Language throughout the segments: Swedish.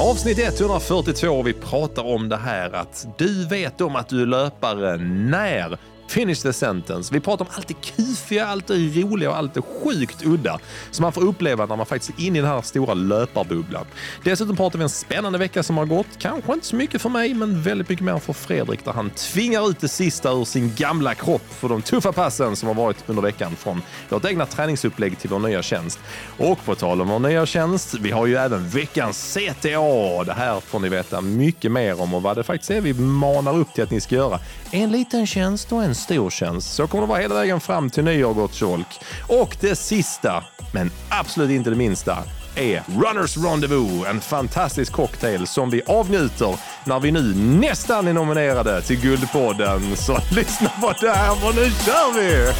Avsnitt 142 och vi pratar om det här att du vet om att du är löpare när Finish the sentence. Vi pratar om allt det kufiga, allt det roliga och allt det sjukt udda som man får uppleva när man faktiskt är inne i den här stora löparbubblan. Dessutom pratar vi en spännande vecka som har gått. Kanske inte så mycket för mig, men väldigt mycket mer för Fredrik där han tvingar ut det sista ur sin gamla kropp för de tuffa passen som har varit under veckan från vårt egna träningsupplägg till vår nya tjänst. Och på tal om vår nya tjänst, vi har ju även veckans CTA. Det här får ni veta mycket mer om och vad det faktiskt är vi manar upp till att ni ska göra. En liten tjänst och en stor tjänst. Så kommer det vara hela vägen fram till nyår, gott folk. Och det sista, men absolut inte det minsta, är Runners Rendezvous, en fantastisk cocktail som vi avnjuter när vi nu nästan är nominerade till Guldpodden. Så lyssna på det här, för nu kör vi!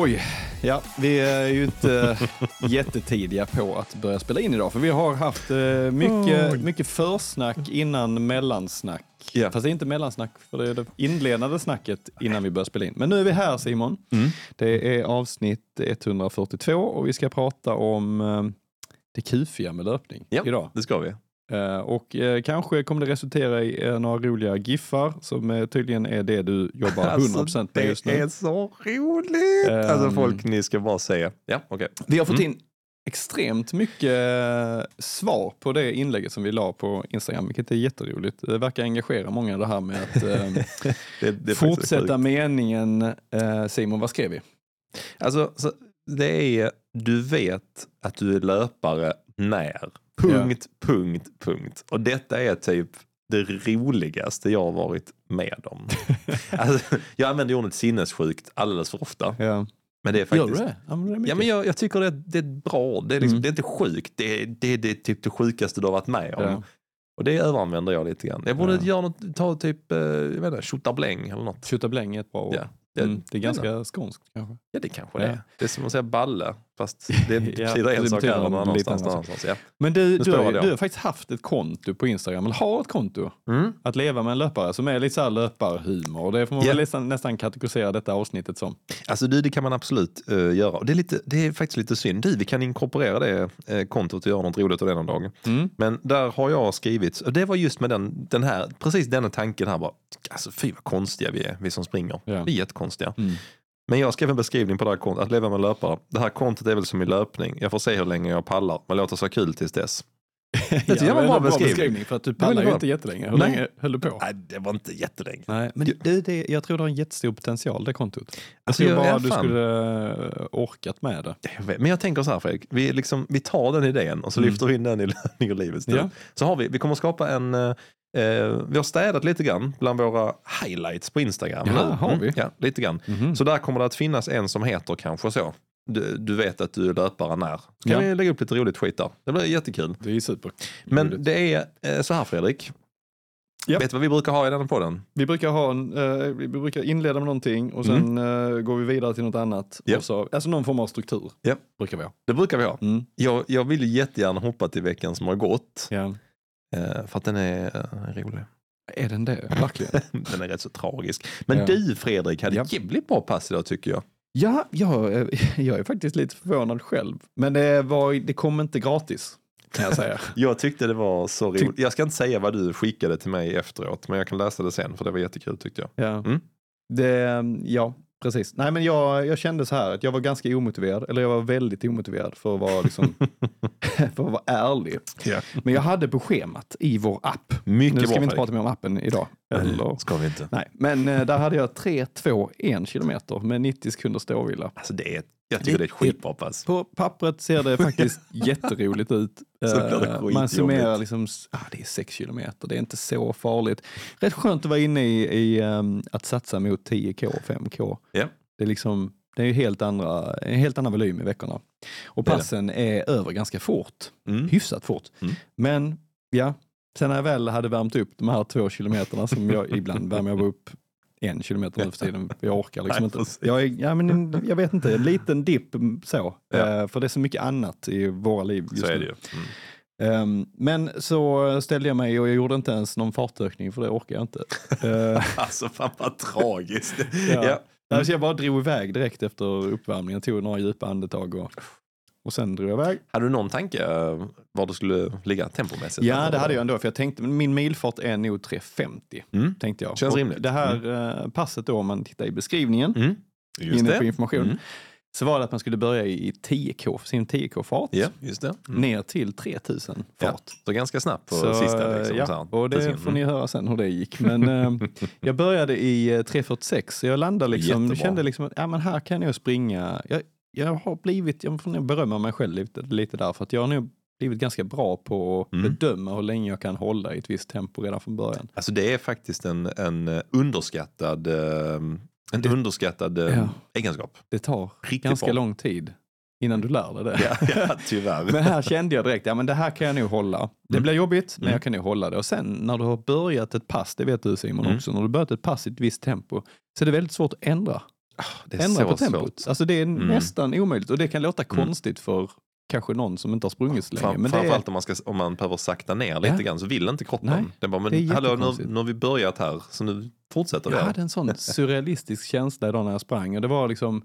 Oj, ja, vi är ju inte jättetidiga på att börja spela in idag, för vi har haft eh, mycket, mycket försnack innan mellansnack. Ja. Fast det är inte mellansnack, för det är det inledande snacket innan vi börjar spela in. Men nu är vi här Simon. Det är avsnitt 142 och vi ska prata om eh, det kufiga med löpning Ja, idag. det ska vi. Eh, och eh, kanske kommer det resultera i eh, några roliga giffar som eh, tydligen är det du jobbar 100% med just Alltså, det nu. är så roligt! Ehm. Alltså folk, ni ska bara se. Ja, okej. Vi har fått Mm. in extremt mycket svar på det inlägget som vi la på Instagram, vilket är jätteroligt. Det verkar engagera många det här med att eh, Det, det fortsätta meningen. Eh, Simon, vad skrev vi? Alltså, så, det är, du vet att du är löpare när. Punkt, punkt, punkt. Och detta är typ det roligaste jag har varit med om. alltså, jag använder ordet sinnessjukt alldeles för ofta. Ja. Men det är Gör faktiskt... du det? Använder det Ja, men jag, jag tycker det, det är bra. Det är, liksom, Mm. det är inte sjukt. Det är, det, det är typ det sjukaste du har varit med om. Ja. Och det överanvänder jag lite grann. Jag borde Ja. göra något, ta typ, eh, jag vet inte, tjottabläng eller något. Tjottabläng är ett bra ord. Ja, det, Mm, det är ganska skånskt kanske. Ja, det kanske Ja. det är. Det är som att säga balle, fast det Ja, betyder det en sak någon annanstans. annat. någonstans. Ja. Men du, du, har, du har faktiskt haft ett konto på Instagram, eller har ett konto, Mm. att leva med en löpare som är lite så här löparhumor. Och det får man Ja. väl nästan, nästan kategorisera detta avsnittet som. Alltså du, det kan man absolut eh, göra. Och det, är lite, det är faktiskt lite synd. Du, vi kan inkorporera det eh, kontot och göra något roligt av det någon dag. Mm. Men där har jag skrivit, och det var just med den, den här, precis denna tanken här bara, alltså fy vad konstiga vi är, vi som springer. Ja. Vi är jättekonstiga. Mm. Men jag skrev en beskrivning på det här kontot, att leva med löpare. Det här kontot är väl som i löpning. Jag får se hur länge jag pallar, men låter så kul tills dess. Det tycker jag var en bra beskrivning. För att du pallar ju inte jättelänge. Hur Nej. länge höll du på? Nej, det var inte jättelänge. Nej, men det, det, jag tror det har en jättestor potential det kontot. Jag Alltså, tror jag- bara ja, du fan. skulle eh, orkat med det. Jag vet, Men jag tänker så här Fredrik, vi, liksom, vi tar den idén och så Mm. lyfter vi in den i löpning och livets stil. Ja. Så har vi, vi kommer skapa en, eh, vi har städat lite grann bland våra highlights på Instagram. Ja, nu. Mm, har vi? Ja, lite grann. Mhm. Så där kommer det att finnas en som heter kanske så. Du, du vet att du är löpare när. Ska Ja. vi lägga upp lite roligt skit där? Det blir jättekul. Det är super. Men det är eh, så här Fredrik. Ja. Vet du vad vi brukar ha i den podden? Vi brukar, ha en, eh, vi brukar inleda med någonting och sen eh, går vi vidare till något annat. Och så, alltså någon form av struktur Ja. brukar vi ha. Det brukar vi ha. Mm. Jag, jag vill ju jättegärna hoppa till veckan som har gått. Ja. Eh, för att den är eh, rolig. Är den det? Verkligen? Den är rätt så tragisk. Men Ja. du Fredrik hade Ja. jävligt bra pass idag tycker jag. ja, jag, eh, jag är faktiskt lite förvånad själv. Men det, var, det kom inte gratis, kan jag säga. Jag tyckte det var så Ty- roligt. Jag ska inte säga vad du skickade till mig efteråt, men jag kan läsa det sen för det var jättekul tyckte jag. Ja, Mm. det, ja precis. Nej, men jag, jag kände så här att jag var ganska omotiverad, eller jag var väldigt omotiverad för att vara, liksom, för att vara ärlig. Ja. Men jag hade på schemat i vår app. Mycket nu ska bra vi inte prata mer om appen idag. Eller, Ska vi inte. nej, men eh, där hade jag 3, 2, 1 kilometer med 90 sekunder ståvila. Alltså det är, jag tycker det är ett skitbra pass. På pappret ser det faktiskt jätteroligt ut. Det skitjobbigt. Man summerar liksom, ah, det är 6 kilometer, det är inte så farligt. Rätt skönt att vara inne i, i ehm, att satsa mot 10K, 5K. Ja. Det är liksom, Det är ju helt andra, en helt annan volym i veckorna. Och Det är det. passen är över ganska fort, Mm. hyfsat fort. Mm. Men ja, sen när jag väl hade värmt upp de här två kilometerna som jag ibland värmer upp en kilometer nu för tiden. Jag orkar liksom inte. Jag, är, ja, men en, jag vet inte, en liten dipp mm, så. Ja. Eh, för det är så mycket annat i våra liv just Så är nu. det ju. Mm. Ehm, men så ställde jag mig och jag gjorde inte ens någon fartökning för det orkar jag inte. Eh, Alltså fan vad tragiskt. Ja. ja. Nej, Så jag bara drog iväg direkt efter uppvärmningen, tog några djupa andetag och, och sen drog jag iväg. Hade du någon tanke eh, var du skulle ligga tempomässigt? Ja, eller? det hade jag ändå, för jag tänkte min milfart är nog 3.50. Mm. Tänkte jag. Känns och rimligt. Det här eh, passet då, om man tittar i beskrivningen, Mm. Just inne på information, Mm. så var det att man skulle börja i 10K, sin 10K-fart, Ja, just det. Mm. ner till 3000 Ja. fart. Så ganska snabbt på Så, sista. Liksom, ja, så och det får ni höra sen hur det gick. Men eh, jag började i eh, 3.46 så jag landade liksom, Jättebra. kände liksom att ja, men här kan jag springa. Jag, jag har blivit, jag får nog berömma mig själv lite, lite där för att jag har nog blivit ganska bra på att Mm. bedöma hur länge jag kan hålla i ett visst tempo redan från början. Alltså det är faktiskt en, en eh, underskattad, eh, en Det- underskattad eh, Ja. egenskap. Det tar Riktigt ganska bra. lång tid innan du lär dig det. Ja, ja, tyvärr. Men här kände jag direkt, ja men det här kan jag nog hålla. Det Mm. blir jobbigt, men Mm. jag kan nog hålla det. Och sen när du har börjat ett pass, det vet du Simon Mm. också, när du börjat ett pass i ett visst tempo, så är det väldigt svårt att ändra. Det är ändra på tempot. svårt. Alltså det är Mm. nästan omöjligt och det kan låta Mm. konstigt för kanske någon som inte har sprungit så länge. Fram, Men det är, framförallt om man, ska, om man behöver sakta ner lite Ja. grann så vill inte kroppen. Nej, det är bara, men det är hallå, nu, nu har vi börjat här så nu fortsätter jag det. hade en sån surrealistisk känsla idag när jag sprang och det var liksom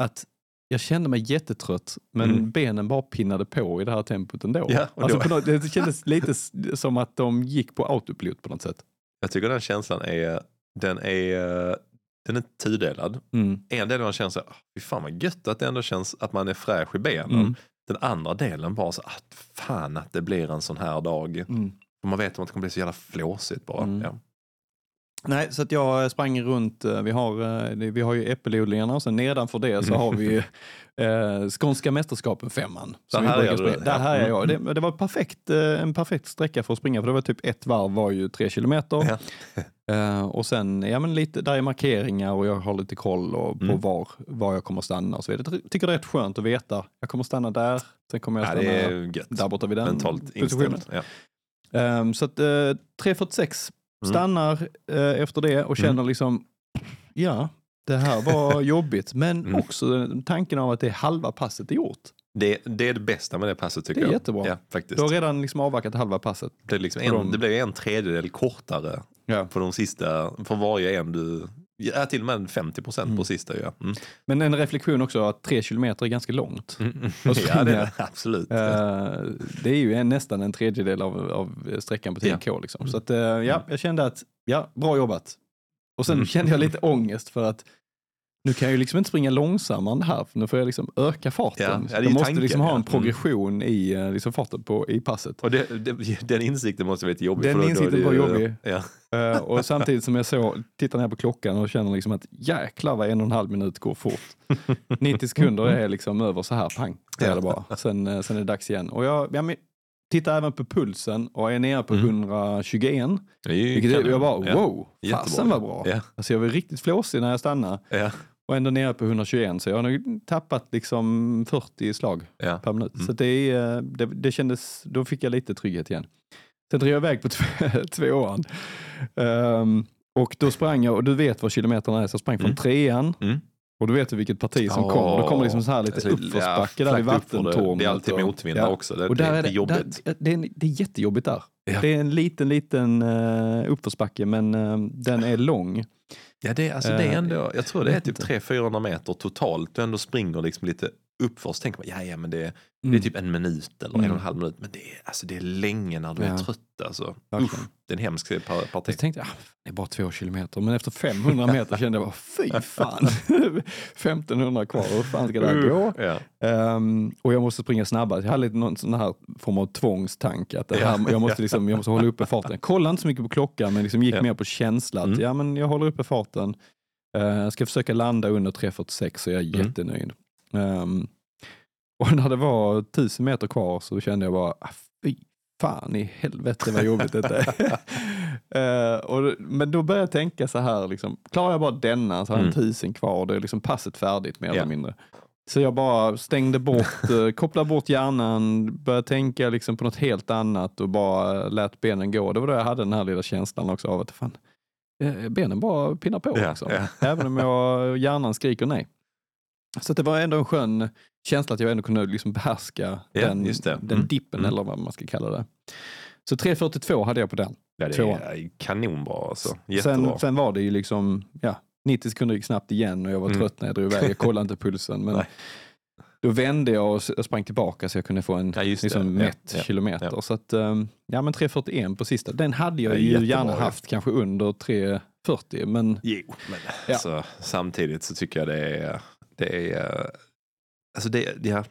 att jag kände mig jättetrött men Mm. benen bara pinnade på i det här tempot ändå. Ja, alltså då- på något, det kändes lite som att de gick på autopilot på något sätt. Jag tycker den känslan är, den är, eh, den är tudelad. Mm. En del av den känns så här, "Ah, fy fan vad gött att det ändå känns att man är fräsch i benen. Mm. Den andra delen bara så att fan att det blir en sån här dag. Mm. Man vet att det kommer bli så jävla flåsigt bara. Mm. Ja. Nej, så att jag sprang runt, eh, vi har, eh, vi har ju äppelodlingarna och sen nedanför det så har vi eh, Skånska mästerskapen femman. som Där vi brukar springa. Där Ja. här är jag. Mm. Det, det var perfekt, eh, en perfekt sträcka för att springa för det var typ ett varv var ju tre kilometer. Ja. Eh, och sen, ja men lite, där är markeringar och jag har lite koll och, på Mm. var, var jag kommer stanna och så vidare. Jag tycker det är rätt skönt att veta, jag kommer stanna där, sen kommer jag Ja, stanna gött. där borta vid den Mentalt positionen. Ja. Ehm, så att uh, 3.46 Mm. Stannar eh, efter det och känner liksom, ja, det här var jobbigt. Men Mm. också tanken av att det är halva passet är gjort. Det, det är det bästa med det passet tycker Det är jag. jättebra. Ja, faktiskt. Du har redan liksom avverkat halva passet. Det, är liksom en, de- det blir en tredjedel kortare Ja. på de sista, för varje en du, ja, till och med 50 procent Mm. på sista. Ja, mm. Men en reflektion också att tre kilometer är ganska långt. Mm. Och ja det är det absolut. Eh, det är ju en, nästan en tredjedel av, av sträckan på 10K. Liksom. Så att, eh, ja, jag kände att, ja, bra jobbat. Och sen Mm. kände jag lite ångest för att nu kan jag ju liksom inte springa långsammare än det här, för nu får jag liksom öka farten. Ja, ja, jag måste tanken, liksom ha ja. en Mm. progression i eh, liksom farten på, i passet. Och det, det, den insikten måste vara lite jobbig. Den för då- då insikten det var jobbig. Ja. Eh, och samtidigt som jag så, tittar ner på klockan och känner liksom att jäklar vad en och en halv minut går fort. 90 sekunder är liksom över så här, pang, det är Ja. det bara. Sen, eh, sen är det dags igen. Och jag, ja, men, tittar även på pulsen och är nere på Mm. 121. Det är ju Vilket är, jag bara, Ja. wow, Jättebra. fasen var bra. Ja. Alltså jag var riktigt flåsig när jag stannade Ja. Och ändå nere på 121 så jag har nog tappat liksom 40 slag Ja. per minut. Mm. Så det, eh, det, det kändes, då fick jag lite trygghet igen. Sen drev jag iväg på två- tvåan. Um, och då sprang jag, och du vet vad kilometerna är, så jag sprang från Mm. trean Mm. och du vet du vilket parti som Åh. kommer. Då kommer liksom så här lite Alltså, uppförsbacke ja, där vid vattentornet. Det är alltid motvind ja. också. Det, Och där det, är det jobbigt. Där, det, är, det är jättejobbigt där. Ja. Det är en liten, liten uh, uppförsbacke men eh, den är lång. Ja, det, alltså, det är Eh, ändå, jag tror det är typ inte. 300-400 meter totalt. Du ändå springer liksom lite uppför. Så tänker man, ja, ja men det, det är Mm. typ en minut eller en och en halv minut. Men det är, alltså, det är länge när du Ja. är trött. Alltså. Usch, det är en hemsk par- parti. Så tänkte jag, ah, det är bara två kilometer. Men efter 500 meter kände jag bara, fy fan. 1500 kvar, hur fan ska det här gå? Ja. Ehm, och jag måste springa snabbare. Jag hade lite någon sån här form av tvångstanke. Att här, Ja. jag, måste liksom, jag måste hålla uppe farten. Kolla inte så mycket på klockan, men liksom gick Ja. mer på känsla. Att, Mm. ja, men jag håller uppe farten. Uh, jag ska försöka landa under 3.46 så jag är Mm. jättenöjd. Ehm, och när det var 1000 meter kvar så kände jag bara, ah, fy fan i helvete vad jobbigt detta är. Eh, och, men då började jag tänka så här, liksom, klarar jag bara denna så har jag Mm. tusen kvar och det är liksom passet färdigt mer Ja. eller mindre. Så jag bara stängde bort, eh, kopplade bort hjärnan, började tänka liksom på något helt annat och bara lät benen gå. Det var då jag hade den här lilla känslan också av att fan, eh, benen bara pinnar på. Ja, liksom. ja. Även om jag, hjärnan skriker nej. Så det var ändå en skön känsla att jag ändå kunde liksom behärska Ja, den, den Mm, dippen mm. eller vad man ska kalla det. Så 3.42 hade jag på den. Ja, det Tvåan. är kanonbra alltså. Jättebra. Sen, sen var det ju liksom, ja, 90 sekunder gick snabbt igen och jag var Mm. trött när jag drog iväg. Jag kollade inte pulsen. Men Nej. då vände jag och sprang tillbaka så jag kunde få en Ja, liksom, mätt ja, kilometer. ja. Så att, ehm, ja men 3.41 på sista. Den hade jag Ja, ju jättebra, gärna haft kanske under 3.40 men Jo, men Ja. alltså, samtidigt så tycker jag det är... Det är, alltså det, det,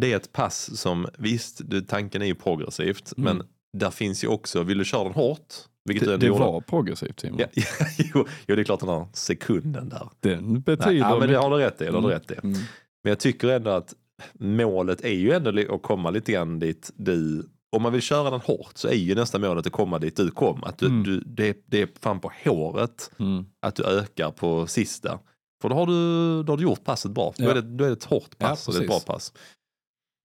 det är ett pass som, visst, du, tanken är ju progressivt, Mm. men där finns ju också, vill du köra den hårt? Vilket det, det var progressivt Simon. Ja, jo, jo, det är klart den här sekunden där. Den betyder Nej, ja, men det har du rätt i. Mm. rätt i. Mm. Men jag tycker ändå att målet är ju ändå att komma lite grann dit du, om man vill köra den hårt så är ju nästa målet att komma dit du kom. Att du, Mm. du, det, det är fan på håret Mm. att du ökar på sista. För då har du, då har du gjort passet bra. Då, Ja. är det, då är det ett hårt Ja, pass och det är ett bra pass.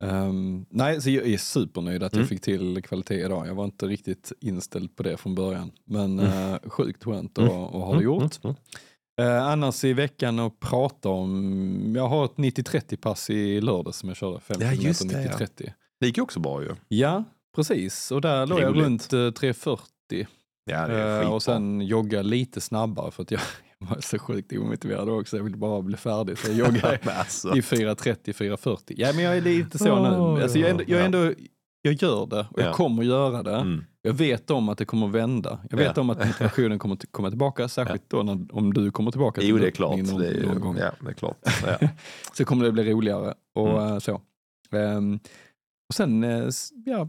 Ehm, nej, så jag är supernöjd att Mm. jag fick till kvalitet idag. Jag var inte riktigt inställd på det från början. Men Mm. uh, sjukt skönt att Mm. att ha det gjort. Mm, mm. Eh, annars i veckan att prata om, jag har ett 90-30 pass i lördag som jag körde, 5 Ja, just det, ja. 90-30. Det gick ju också bra ju. Ja, precis. Och där låg jag runt eh, 3.40 Ja, det är eh, skitbra. och sen jogga lite snabbare för att jag var så sjukt omotiverad också. Jag ville bara bli färdig så jag joggade alltså, i 4.30, 4.40. Ja men jag är lite så nu. Åh, Alltså, jag, ändå, jag, ja. ändå, jag gör det och Ja. jag kommer göra det. mm. Jag vet om att det kommer vända. Jag vet Ja. om att motivationen kommer att komma tillbaka, särskilt då när, om du kommer tillbaka till Jo, det är klart. någon, Det är, någon gång. ja, det är klart. Ja. Så kommer det bli roligare och Mm. eh, så. Ehm, och sen, eh, ja,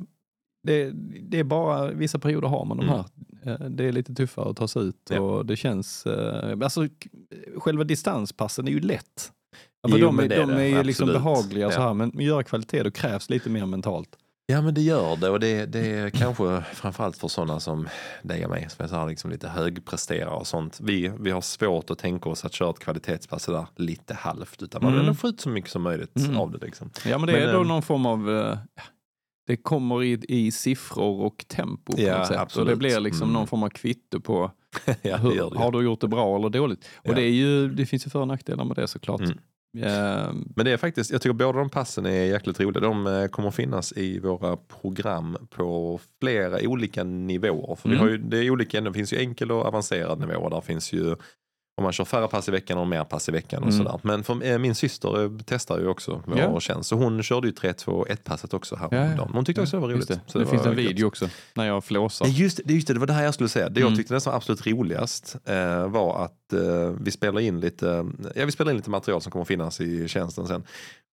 det, det är bara, vissa perioder har man de Mm. här. Eh, det är lite tuffare att ta sig ut Ja. och det känns, eh, alltså själva distanspassen är ju lätt. Ja, Jo, de är, de är ju liksom behagliga så Ja. här, men att göra kvalitet då krävs lite mer mentalt. Ja men det gör det och det, det är kanske framförallt för sådana som dig och mig som är så här liksom lite högpresterare och sånt. Vi, vi har svårt att tänka oss att köra ett kvalitetspass sådär lite halvt utan man vill Mm. ändå få ut så mycket som möjligt Mm. av det. Liksom. Ja men det Men, är då ehm, någon form av, eh, det kommer i, i siffror och tempo på Ja, något sätt. Och det absolut. blir liksom Mm. någon form av kvitto på ja, det hur, gör det. har du gjort det bra eller dåligt. Och Ja. det, är ju, det finns ju för och nackdelar med det såklart. Mm. Ehm, Men det är faktiskt, jag tycker båda de passen är jäkligt roliga. De eh, kommer finnas i våra program på flera olika nivåer. För vi Mm. har ju, det är olika, det finns ju enkel och avancerad nivå. Där finns ju om man kör färre pass i veckan och mer pass i veckan och Mm. sådär. Men för, eh, min syster eh, testar ju också vår Ja. tjänst. Så hon körde ju 3-2-1 passet också här Ja, ja. dagen. Hon tyckte också det var roligt. det Så det, var finns en gött. video också när jag flåsar. Ja, just, det, just det, det var det här jag skulle säga. Det Mm. jag tyckte nästan absolut roligast eh, var att eh, vi spelar in lite ja, vi spelar in lite material som kommer finnas i tjänsten sen.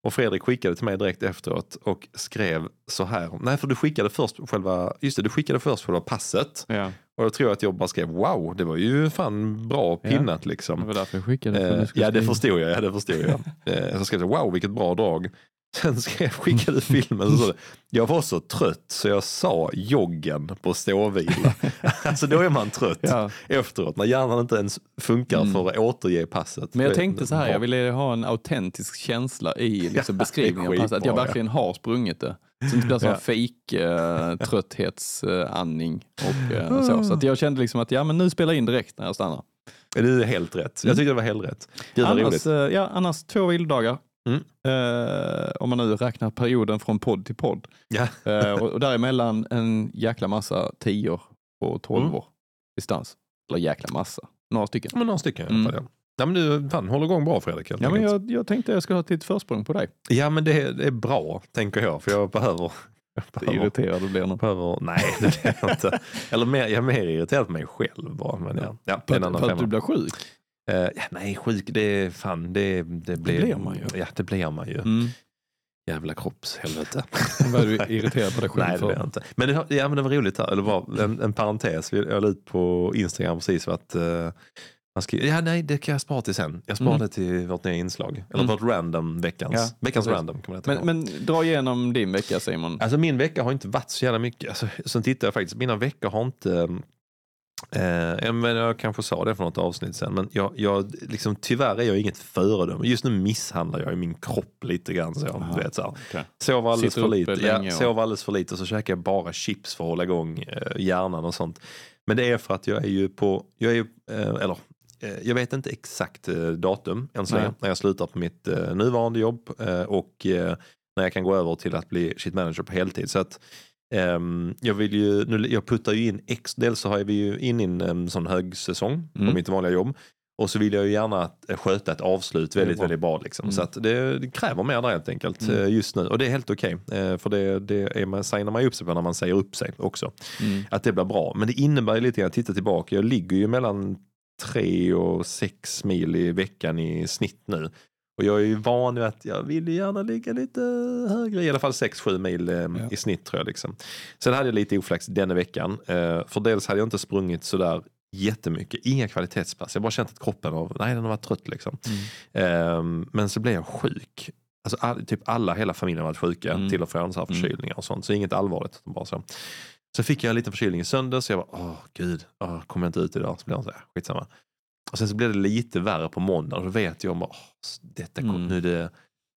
Och Fredrik skickade till mig direkt efteråt och skrev så här. Nej, för du skickade först själva, just det, du skickade först själva passet. Ja, Och jag tror att jag bara skrev wow, det var ju fan bra Ja. pinnat det liksom. var därför jag skickade. för Eh, ja, det förstod jag. Ja, det förstod jag. eh, så skrev jag wow, vilket bra drag. Sen skrev, skickade du filmen så jag var så trött så jag sa joggen på ståvila. alltså då är man trött Ja. efteråt när hjärnan inte ens funkar Mm. för att återge passet. Men jag tänkte så här, jag ville ha en autentisk känsla i liksom, beskrivningen. av passet, att jag verkligen har sprungit det. Så det inte blir sån Ja. fake uh, trötthetsandning. och eh, så. så att jag kände liksom att ja, men nu spelar jag in direkt när jag stannar. Det är helt rätt. Jag tyckte det var helt rätt. Gud Annars, roligt. eh, ja, annars två vilodagar. Mm. Eh, om man nu räknar perioden från podd till podd. Ja. Eh, och, och däremellan en jäkla massa tior och tolvor Mm. distans. Eller jäkla massa, några stycken. Men några stycken i alla Mm. fall. Ja. Ja, men du fan, håller igång bra Fredrik. Ja, men jag, jag tänkte jag ska ha ett litet försprång på dig. ja men det, det är bra tänker jag. För jag behöver... Behöver, Irriterad du blir nu. behöver nej, det är jag inte. Eller mer, jag är mer irriterad på mig själv bara. Men ja, ja, är en För, för att du blir sjuk? Eh, ja, nej, sjuk, det fan, det, det, blir, blir man ju. Ja, det blir man ju. Mm. Jävla kroppshelvete. Vad är du irriterad på dig själv Nej, det blir jag inte. Men det, ja, men det var roligt här, eller bara en, en parentes. Jag la ut på Instagram precis att eh, man ska, ja, nej, det kan jag spara till sen. Jag sparar Mm. det till vårt nya inslag. Eller Mm. vårt random, veckans. Ja, veckans precis. random det att Men, men dra igenom din vecka Simon. Alltså min vecka har inte varit så jävla mycket. Alltså, sen tittar jag faktiskt, mina veckor har inte... Eh, men jag kanske sa det för något avsnitt sen, men jag, jag, liksom, tyvärr är jag inget föredöme. Just nu misshandlar jag min kropp lite grann. Så du vet, så här. okej. Sov alldeles Sitter för lite. Ja, och- sov alldeles för lite och så käkar jag bara chips för att hålla igång eh, hjärnan och sånt. Men det är för att jag är ju på, jag är ju, eh, eller eh, jag vet inte exakt eh, datum än så länge när jag slutar på mitt eh, nuvarande jobb och när jag kan gå över till att bli shit manager på heltid. Så att ehm, jag vill ju, nu, jag puttar ju in, ex, dels så har vi ju in i en, sån högsäsong på Mm. mitt vanliga jobb. Och så vill jag ju gärna eh, sköta ett avslut väldigt, bra. väldigt bra. Liksom. Mm. Så att det, det kräver mer där helt enkelt Mm. eh, just nu. Och det är helt okej. eh, För det, det är man, signar man ju upp sig på när man säger upp sig också. Mm. Att det blir bra. Men det innebär ju lite grann, titta tillbaka, jag ligger ju mellan tre och sex mil i veckan i snitt nu. Och jag är ju van vid att jag vill gärna ligga lite högre, i alla fall 6-7 mil eh, Ja. i snitt tror jag. Liksom. Sen hade jag lite oflax denna veckan. Eh, för dels hade jag inte sprungit sådär jättemycket, inga kvalitetspass. Jag bara känt att kroppen var, nej, den varit trött. Liksom. Ehm, men så blev jag sjuk. Alltså, all, typ alla, hela familjen varit sjuka Mm. till och från så här Mm. förkylningar och sånt. Så inget allvarligt. Bara så. så fick jag en liten förkylning i söndags. Så jag bara, åh gud, åh, kommer jag inte ut idag? Så blev jag så här, skitsamma. Och sen så blev det lite värre på måndag. Och då vet jag om, åh, detta kom, Mm. nu, är det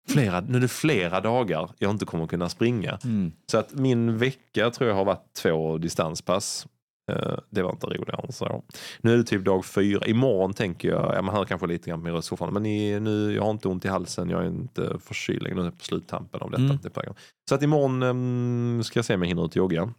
flera, nu är det flera dagar jag inte kommer kunna springa. Mm. Så att min vecka tror jag har varit två distanspass. Eh, Det var inte roligare än så. Nu är det typ dag fyra. Imorgon tänker jag, ja, man hör kanske lite grann på min röst fortfarande, men i, nu, jag har inte ont i halsen, jag är inte förkyld längre, nu är jag på sluttampen av detta. Mm. Så att imorgon um, ska jag se om jag hinner ut jogga.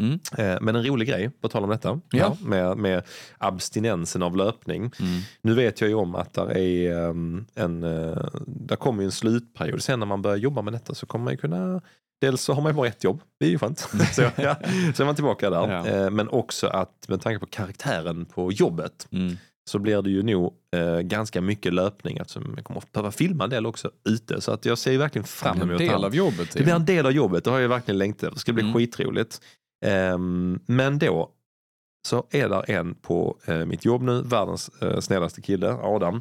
Mm. Eh, men en rolig grej, på tal om detta, Ja. med, med abstinensen av löpning. Mm. Nu vet jag ju om att där är um, en, uh, där kommer en slutperiod. Sen när man börjar jobba med detta så kommer man ju kunna Dels så har man ju bara ett jobb, det är ju skönt. så, ja, så är man tillbaka där. Ja. Eh, men också att med tanke på karaktären på jobbet Mm. så blir det ju nog eh, ganska mycket löpning eftersom jag kommer att behöva filma en del också ute. Så att jag ser ju verkligen fram Det emot blir en det del av jobbet. Det blir en del av jobbet, det har jag verkligen längtat efter. Det ska bli Mm. skitroligt. Ehm, men då så är där en på eh, mitt jobb nu, världens eh, snällaste kille, Adam.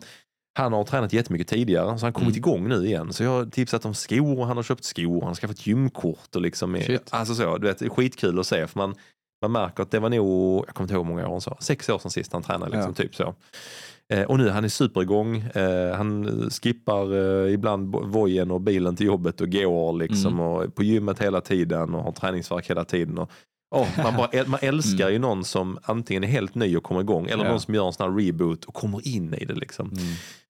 Han har tränat jättemycket tidigare så han har kommit Mm. igång nu igen. Så jag har tipsat om skor, han har köpt skor, han har skaffat gymkort. Och liksom Shit. alltså så, du vet, skitkul att se för man, man märker att det var nog, jag kommer inte ihåg hur många år han sa, sex år sedan sist han tränade. Liksom, typ så. Eh, och nu han är superigång. Eh, han skippar eh, ibland vojen och bilen till jobbet och går liksom Mm. och är på gymmet hela tiden och har träningsvärk hela tiden. Och, oh, man, bara, man älskar ju någon som antingen är helt ny och kommer igång eller Mm. Ja. någon som gör en sån här reboot och kommer in i det. Liksom. Mm.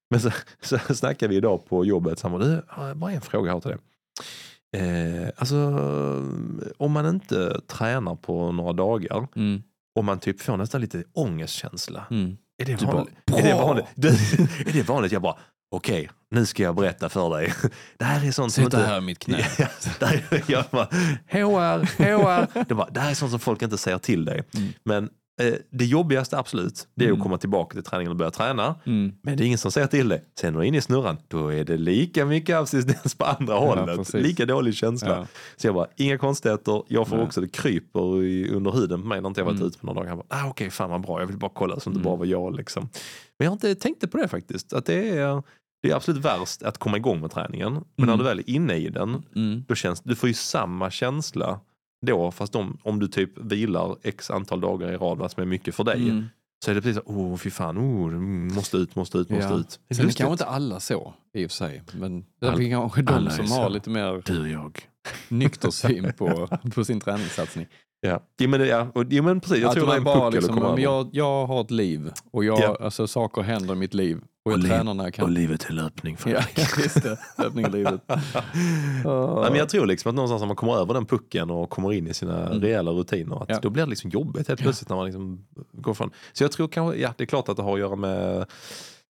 Men så, så snackade vi idag på jobbet. Så han bara, du, bara en fråga här till dig. Eh, alltså, om man inte tränar på några dagar Mm. och man typ får nästan lite ångestkänsla. Mm. Är det Du bara, vanligt? är, det vanligt? Är det vanligt? Jag bara, okej, nu ska jag berätta för dig. Det här är sånt som Sitta inte... här i mitt knä. Jag bara, HR, HR. Det, bara, det här är sånt som folk inte säger till dig. Mm. Men det jobbigaste absolut, det är Mm. att komma tillbaka till träningen och börja träna. Mm. Men det är ingen som säger till dig. Sen när du är inne i snurran, då är det lika mycket abstinens på andra hållet. precis. Lika dålig känsla. Ja. Så jag bara, inga konstigheter. Jag får Nej. också, det kryper i, under huden på mig när inte jag varit Mm. ute på några dagar. Jag bara, ah, okej, fan vad bra. Jag vill bara kolla så det inte Mm. bara var jag. Liksom. Men jag har inte tänkt på det faktiskt. Att det är, det är absolut värst att komma igång med träningen. Men när Mm. du väl är inne i den, Mm. då känns, du får ju samma känsla då. Fast om, om du typ vilar x antal dagar i rad, vad som är mycket för dig. Mm. Så är det precis så, oh fy fan, oh, måste ut, måste ut, måste Ja. ut. Sen är kanske inte alla så i och för sig. Men det är All- kanske de som har lite mer Du jag. nykter syn på, på sin träningssatsning. Ja, jo, men, ja, och, jo, men precis. Jag att tror det är en bara liksom, jag, jag har ett liv och jag, Ja. alltså, saker händer i mitt liv. Och Och liv- tränar när jag kan. Och livet är löpning. Ja, just det. Löpning i livet. Nej, men jag tror liksom att någonstans när man kommer över den pucken och kommer in i sina Mm. rejäla rutiner, att Ja. då blir det liksom jobbigt helt plötsligt när man liksom går från. Så jag tror kanske, ja det är klart att det har att göra med,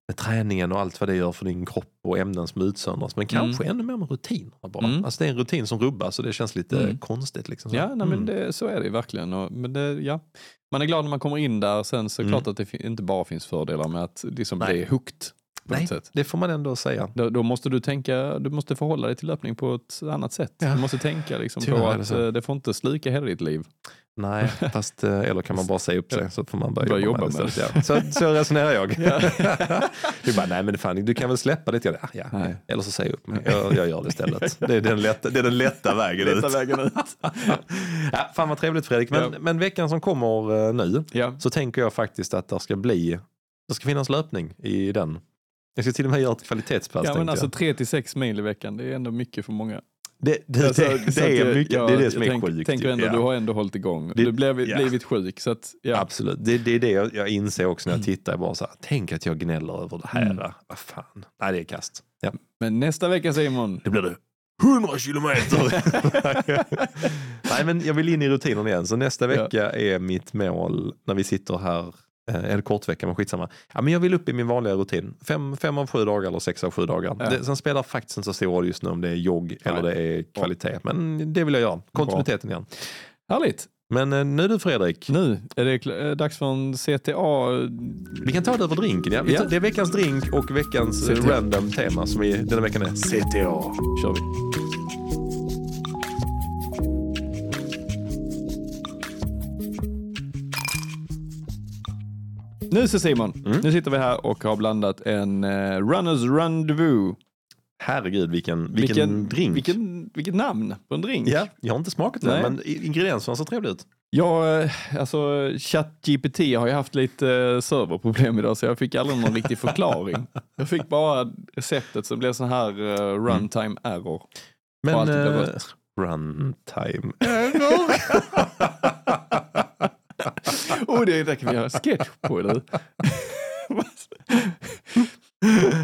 med träningen och allt vad det gör för din kropp och ämnen som utsöndras. Men kanske ännu mer med rutinerna bara. Mm. Alltså det är en rutin som rubbas och det känns lite Mm. konstigt. Liksom. Ja, nej, men Mm. det, så är det verkligen. Och, men det, ja. Man är glad när man kommer in där. Sen så är det Mm. klart att det inte bara finns fördelar med att liksom Nej. bli hooked Nej, det får man ändå säga. Då, då måste du tänka, du måste förhålla dig till löpning på ett annat sätt. Ja. Du måste tänka liksom Tyvärr på det att så. eh, det får inte sluka hela ditt liv. Nej, fast eh, eller kan man bara säga upp sig så får man börja, Börja jobba, jobba med med det. Ja. Så, så resonerar jag. du bara, nej men fan, du kan väl släppa lite. Ja, ja. Nej. Eller så säg upp mig. Jag, jag gör det istället. Det är den lätta, det är den lätta vägen Lätta ut. vägen ut. Ja, fan vad trevligt Fredrik. Men, Ja. men veckan som kommer eh, nu Ja. så tänker jag faktiskt att det ska bli, det ska finnas löpning i den. Jag ska till och med göra ett kvalitetspass. Ja, men alltså jag. tre till sex mil i veckan, det är ändå mycket för många. Det, det, Alltså, det, det, är mycket, ja, det är det som jag är tänk, sjukt. ändå, Ja. du har ändå hållit igång. Det- du blev ja. blivit sjuk. Så att, ja. Absolut, det, är det jag, jag inser också när Mm. jag tittar. Bara så här, tänk att jag gnäller över det här. Vad fan. Nej, det är kast. Ja. Men nästa vecka Simon, Det blir det. 100 kilometer! Nej, men jag vill in i rutinen igen. Så nästa vecka är mitt mål när vi sitter här. Eh, En kort vecka, men skitsamma. Ja, men jag vill upp i min vanliga rutin. Fem, fem av sju dagar eller sex av sju dagar. Ja. Det, sen spelar faktiskt inte så stor roll just nu om det är jogg eller det är kvalitet. Men det vill jag göra. Kontinuiteten igen. härligt. Men eh, nu du Fredrik. Nu är det eh, dags för en CTA. Vi kan ta det över drinken. Ja. Ja. Det är veckans drink och veckans CTA. random tema som i denna veckan är CTA. kör vi. Nu så Simon, Mm. nu sitter vi här och har blandat en uh, Runners Rendezvous. Herregud vilken, vilken, drink. Vilken, vilket namn på en drink. Ja, jag har inte smakat den men ingredienserna ser trevliga ut. Ja, eh, alltså ChatGPT har ju haft lite eh, serverproblem idag så jag fick aldrig någon riktig förklaring. Jag fick bara receptet så det blev sån här uh, runtime error. Och Men allt eh, rött. runtime. oh, det där kan vi göra sketch på eller?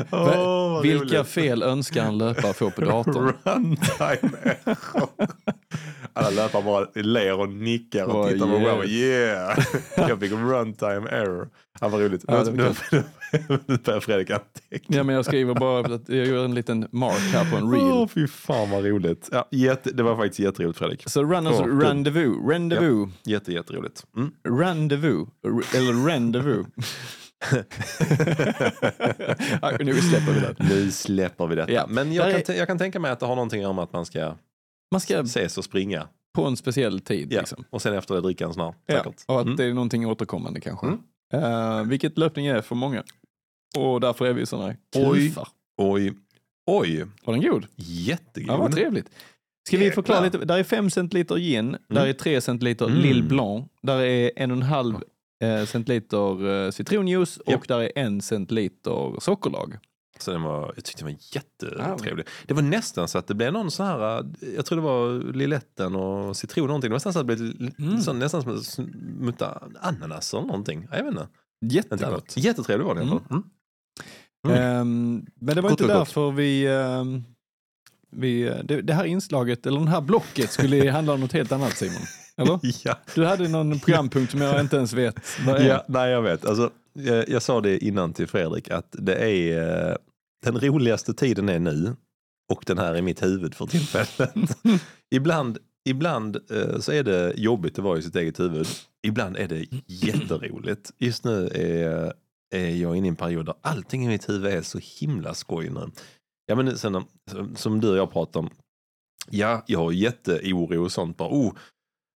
Vad Vilka roligt. fel önskar en löpare få på datorn? Runtime. Alla löpare bara ler och nickar och Vad tittar på wow, yes. yeah. Jag fick runtime error. Ja, vad roligt. Ja, nu, det var nu, börjar Fredrik anteckna. Ja, men jag skriver bara att jag gör en liten mark här på en Åh, reel. fy fan vad roligt. Ja, jätte, det var faktiskt jätteroligt Fredrik. Så runners kul. rendezvous, rendezvous, Jätte, jätteroligt. Mm. rendezvous, eller rendezvous. ja, nu släpper vi det. Nu släpper vi detta. Ja. Men jag kan, är- jag kan tänka mig att det har någonting med att man ska Man ska ses och springa. på en speciell tid. Ja. Liksom. Och sen efter det dricka en sån här. Ja, och att Mm. det är någonting återkommande kanske. Mm. Eh, vilket löpning är för många. Och därför är vi sådana Oj. kufar. Oj, oj, Var den god? jättegod. Ja, vad trevligt. Ska vi förklara lite? Där är 5 centiliter gin, där är 3 centiliter Mm. Lille Blanc, där är en och en halv eh, centiliter eh, citronjuice och där är en centiliter sockerlag. Så den var, jag tyckte den var jättetrevlig. Det var nästan så att det blev någon sån här, äh, jag tror det var liletten och citron någonting. Det var nästan så att det blev Mm. så, nästan som att smutta ananas eller någonting. Jag vet inte. Jättegott. Jättetrevlig var den i fall. Mm. Mm. Ehm, men det var Gott, inte gott. därför vi, ehm, vi det, det här inslaget, eller det här blocket skulle handla om något helt annat Simon. Eller? Ja. Du hade någon programpunkt som jag inte ens vet vad är. Ja, nej, jag vet. Alltså, jag, jag sa det innan till Fredrik att det är eh, den roligaste tiden är nu och den här är mitt huvud för tillfället. ibland ibland eh, så är det jobbigt att vara i sitt eget huvud. Ibland är det jätteroligt. Just nu är, är jag inne i en period där allting i mitt huvud är så himla skoj nu. Ja, men sen, som- som du och jag pratar om. Ja, jag har jätteoro och sånt. Bara, oh,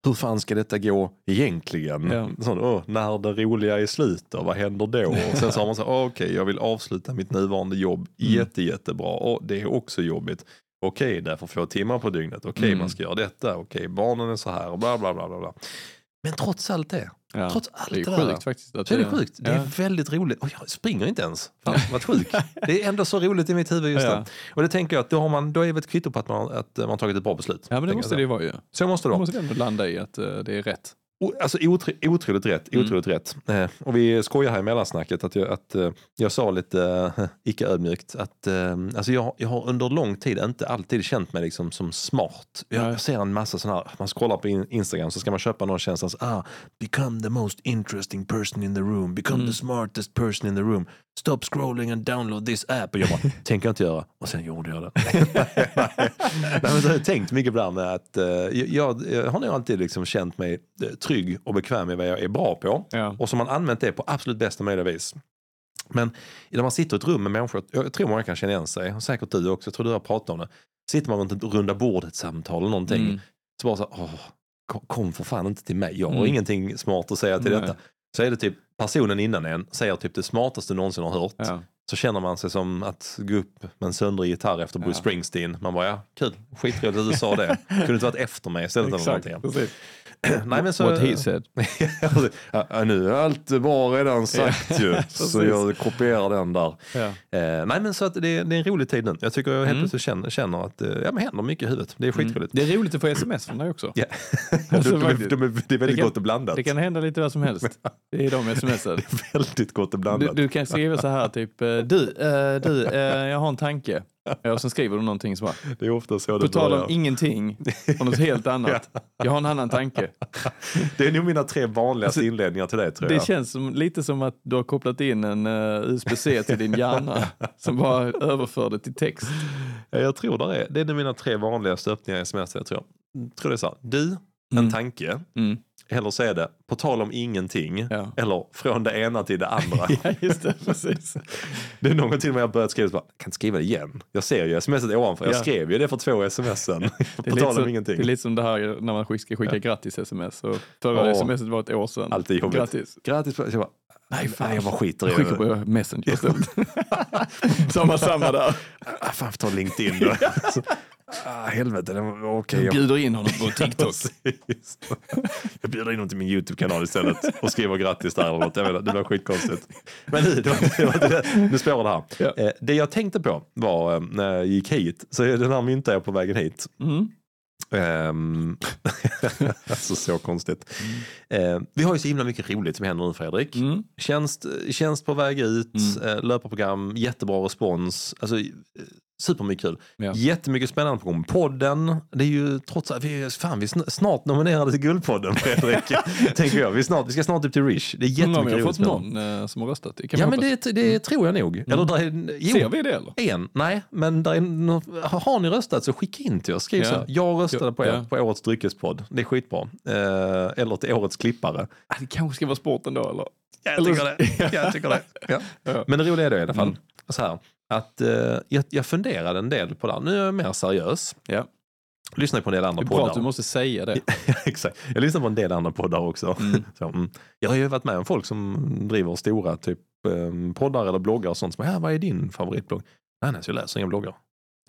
hur fan ska detta gå egentligen? Ja. Sån, åh, när det roliga är slut då, vad händer då? Och sen så har man så, åh, okej, jag vill avsluta mitt nuvarande jobb Mm. jätte, jättebra. Och det är också jobbigt. Okej, därför få timmar på dygnet. Okej, Mm. man ska göra detta. Okej, barnen är så här och bla bla bla bla. Men trots allt det, Ja. trots allt Det är det, sjukt där, faktiskt. Att så är det sjukt. Det är väldigt roligt. Och jag springer inte ens. Fan, vad sjuk. Det är ändå så roligt i mitt huvud just nu. Och det tänker jag att då, har man, då är det ett kvitto på att man, att man tagit ett bra beslut. Ja, men det måste det ju vara ju. Så måste det vara. måste vi ändå landa i att eh, det är rätt. O- Alltså otro, otroligt rätt. Mm. Otroligt rätt. Eh, och vi skojar här i mellansnacket att jag, att, eh, jag sa lite eh, icke ödmjukt att eh, alltså jag, jag har under lång tid inte alltid känt mig liksom som smart. Jag, jag ser en massa sådana här, man scrollar på in, Instagram så ska man köpa någon tjänst. Alltså, ah, become the most interesting person in the room. Become Mm. the smartest person in the room. Stop scrolling and download this app. Och jag bara, tänker jag inte göra. Och sen gjorde jag det. Nej, men så har jag tänkt mycket på det här med att eh, jag, jag har nog alltid liksom känt mig eh, trygg och bekväm i vad jag är bra på. Ja. Och så har man använt det på absolut bästa möjliga vis. Men när man sitter i ett rum med människor, jag tror många kan känna igen sig, och säkert du också, jag tror du har pratat om det. Sitter man runt ett runda bordet-samtal eller någonting, Mm. så bara så här, åh, kom, kom för fan inte till mig, jag har Mm. ingenting smart att säga till Nej. detta. Så är det typ personen innan en säger typ det smartaste du någonsin har hört. Ja. Så känner man sig som att gå upp med en söndrig gitarr efter Bruce Ja. Springsteen. Man bara, ja kul, skitroligt att du sa det. Kunde inte varit efter mig istället. Eller Exakt, någonting. precis. Nej, men så, What he said. ja, nu är allt bra redan sagt ju. Så jag kopierar den där. Ja. Eh, nej men så att det, är- det är en rolig tid nu. Jag tycker jag helt Mm. plötsligt känner, känner att eh, ja, men händer mycket i huvudet. Det är skitroligt. Det är roligt att få sms från dig också. Ja. Alltså, de, de, de, det är väldigt Det kan- gott och blandat. Det kan hända lite vad som helst i de smsen. Det är väldigt gott och Du, blandat. du kan skriva så här typ, eh, du, eh, du eh, jag har en tanke. Ja, Och sen skriver du någonting som bara, Det är ofta så på tal om ingenting och något helt annat. Jag har en annan tanke. Det är nog mina tre vanligaste inledningar till det tror jag. Alltså, Det känns som, lite som att du har kopplat in en uh, USB-C till din hjärna som bara överför det till text. Ja, Jag tror det är. Det är mina tre vanligaste öppningar i sms. Jag tror. jag tror det är så här. Du, en Mm. tanke. Mm. Eller så är det på tal om ingenting. Ja. Eller från det ena till det andra. Ja, just det. Precis. Det är någon till och med jag börjat skriva bara, jag kan inte skriva det igen. Jag ser ju smset ovanför. Jag Ja. skrev ju det för två sms-en. Det på tal om så, ingenting. det är lite som det här när man ska skicka grattis-sms. Och förra Åh. smset var ett år sedan. Alltid jobbigt. Grattis. Grattis. på- Jag bara, nej, fan, jag bara skiter i det. på Messenger istället. samma, samma där. Ah, fan, ta LinkedIn då. Ah, helvete, det var- okej. jag- Bjuder in honom på TikTok. Jag bjuder in honom till min YouTube-kanal istället och skriver grattis där eller något. Jag vet, det blir skitkonstigt. Men nu, det var, det var, det, nu spårar det här. Ja. Eh, det jag tänkte på var eh, när jag gick hit, så är den här myntade jag på vägen hit. Mm. Ehm, alltså så konstigt. Eh, vi har ju så himla mycket roligt som händer nu Fredrik. Mm. Tjänst, tjänst på väg ut, Mm. eh, löparprogram, jättebra respons. Alltså, supermycket kul. Ja. Jättemycket spännande på gång. Podden, det är ju trots allt, vi fan, vi är sn- snart nominerade till Guldpodden Fredrik. tänker jag. Vi, snart, vi ska snart upp till Rish. Det är jättemycket vi har roligt. fått någon eh, som har röstat. Det Ja men det, det tror jag nog. Eller där är, jo, Ser vi det eller? en, nej, men där är, har ni röstat så skicka in till oss. Skriv Ja. så här, jag röstade på ja. på årets dryckespodd. Det är skitbra. Eh, eller till årets klippare. Det kanske ska vara sporten då eller? Jag tycker det. Jag tycker det. Ja. Men det roliga är då i alla fall Mm. så här, att eh, jag, jag funderade en del på det här. Nu är jag mer seriös. Ja. Lyssnar på en del andra är bra att poddar. du måste säga det. Exakt. Jag lyssnar på en del andra poddar också. Mm. Så, mm. Jag har ju varit med om folk som driver stora typ eh, poddar eller bloggar och sånt. Som, vad är din favoritblogg? Nej, nej, så jag läser inga bloggar.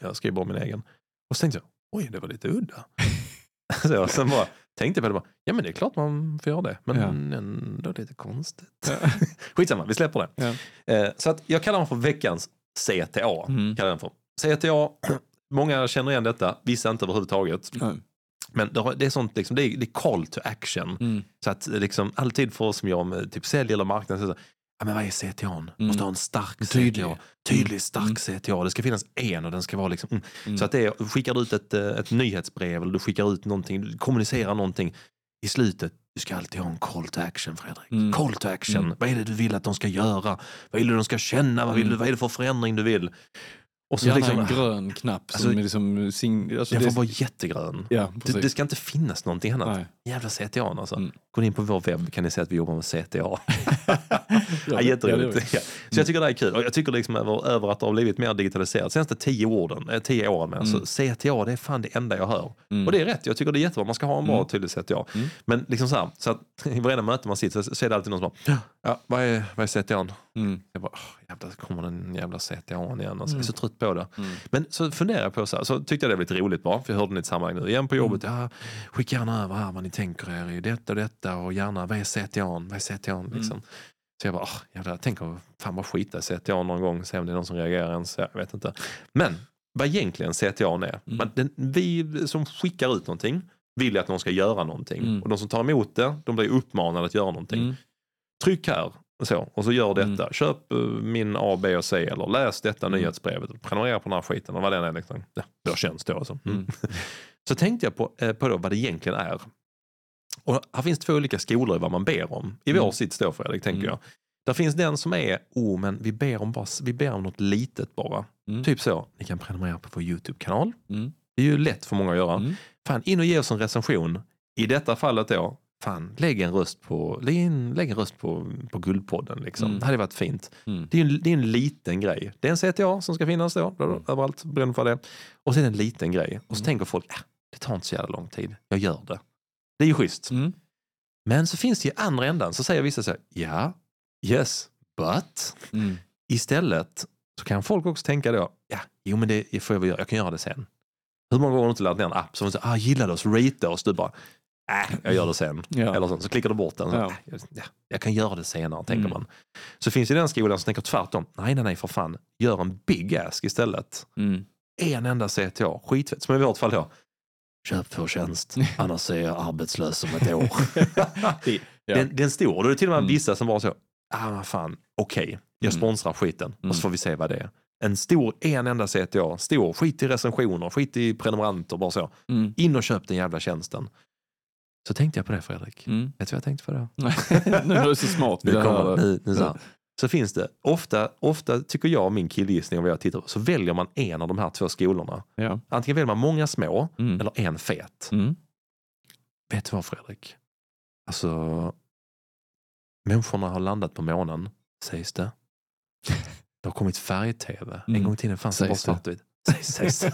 Jag skriver bara min egen. Och så tänkte jag, oj, det var lite udda. så jag sen bara tänkte på det, bara, ja men det är klart man får göra det. Men Ja. ändå lite konstigt. Ja. Skitsamma, vi släpper det. Ja. Eh, så att jag kallar den för veckans CTA. Mm. Kallar den för. CTA, många känner igen detta, vissa inte överhuvudtaget. Ja. Men det är sånt, liksom, det, är, det är call to action. Mm. Så att eh, liksom, alltid för oss som gör med typ sälj eller marknad, så ja, men vad är CTA? Måste ha en stark Tydlig. CTA. Tydlig, stark Mm. CTA. Det ska finnas en och den ska vara liksom... Mm. Mm. Så att det är, skickar du ut ett, eh, ett nyhetsbrev eller du skickar ut någonting, du kommunicerar någonting i slutet. Du ska alltid ha en call to action Fredrik. Mm. Call to action. Mm. Vad är det du vill att de ska göra? Vad vill du de ska känna? Vad, vill Mm. du, vad är det för förändring du vill? Och så Gärna liksom, en grön knapp som Alltså, är liksom... Sing, alltså den får vara jättegrön. ja, Det, det ska inte finnas någonting annat. Nej. Jävla CTA alltså. Mm. Gå in på vår webb kan ni se att vi jobbar med CTA. Ja, jätteroligt. ja. Så jag tycker det är kul. Och jag tycker liksom över, över att det har blivit mer digitaliserat senaste tio, åren, eh, tio åren med. Mm. Så CTA det är fan det enda jag hör. Mm. Och det är rätt, jag tycker det är jättebra. Man ska ha en bra Mm. tydlig CTA. Mm. Men liksom så här, så att i varenda möte man sitter så, så är det alltid någon som bara, ja, vad är, vad är CTA? Mm. Jag bara, åh, jävlar, kommer den jävla CTA igen. Alltså, Jag är Mm. så trött på det. Mm. Men så funderar jag på så här, så tyckte jag det var lite roligt bara, för jag hörde ni i ett sammanhang nu. Igen på jobbet, ja, skicka gärna över här vad ni tänker er i detta och detta och gärna, vad är CTA? Vad är CTA? Liksom. Så jag bara, åh, jävlar, jag tänker fan bara skita i CTA någon gång, se om det är någon som reagerar ens. Jag vet inte. Men vad egentligen CTA är, Mm. men den, vi som skickar ut någonting vill ju att någon ska göra någonting. Mm. Och de som tar emot det, de blir uppmanade att göra någonting. Mm. Tryck här så, och så gör detta. Mm. Köp eh, min A, B och C eller läs detta Mm. nyhetsbrevet. Prenumerera på den här skiten och vad den är. Liksom. Ja, det har känts då. Alltså. Mm. Mm. Så tänkte jag på, eh, på då vad det egentligen är. Och här finns två olika skolor i vad man ber om. I vår Mm. sits då Fredrik, tänker Mm. jag. Där finns den som är, oh men vi ber om, bara, vi ber om något litet bara. Mm. Typ så, ni kan prenumerera på vår YouTube-kanal. Mm. Det är ju lätt för många att göra. Mm. Fan, in och ge oss en recension. I detta fallet då, fan, lägg en röst på, lägg en, lägg en röst på, på Guldpodden. Liksom. Mm. Det hade varit fint. Mm. Det är, en, det är en liten grej. Det är en CTA som ska finnas då, Mm. överallt, beroende på det. Och det en liten grej. Och så tänker folk, äh, det tar inte så jävla lång tid. Jag gör det. Det är ju schysst. Mm. Men så finns det ju andra ändan, så säger vissa så här, ja, yes, but Mm. istället så kan folk också tänka då, ja, jo men det får jag väl göra, jag kan göra det sen. Hur många gånger har du inte laddat ner en app som säger, ah, gillar det oss, rate oss, du bara, äh, jag gör det sen. Ja. Eller så, så klickar du bort den. Så, Ja. "Äh, jag- ja, jag kan göra det senare, tänker Mm. man. Så finns det den skolan som tänker tvärtom. Nej, nej, nej, för fan. Gör en big ask istället. Mm. En enda CTA, skitfett. Som i vårt fall då. Köp vår tjänst, annars är jag arbetslös om ett år. Det- ja. den, den. Och då är det till och med Mm. vissa som bara så, ah vad fan, okej, jag Mm. sponsrar skiten Mm. och så får vi se vad det är. En stor, en enda CTA, stor, skit i recensioner, skit i prenumeranter, bara så. Mm. In och köp den jävla tjänsten. Så tänkte jag på det Fredrik. Mm. Vet du vad jag tänkte på det? nu är du så smart. Jag kommer nu, nu så, så finns det, ofta, ofta tycker jag, min killgissning och vad jag tittar på, så väljer man en av de här två skolorna. Ja. Antingen väljer man många små Mm. eller en fet. Mm. Vet du vad Fredrik? Alltså, människorna har landat på månen, sägs det. Det har kommit färg-tv. En Mm. gång i tiden fanns det bara Sägs det. Sägs, det.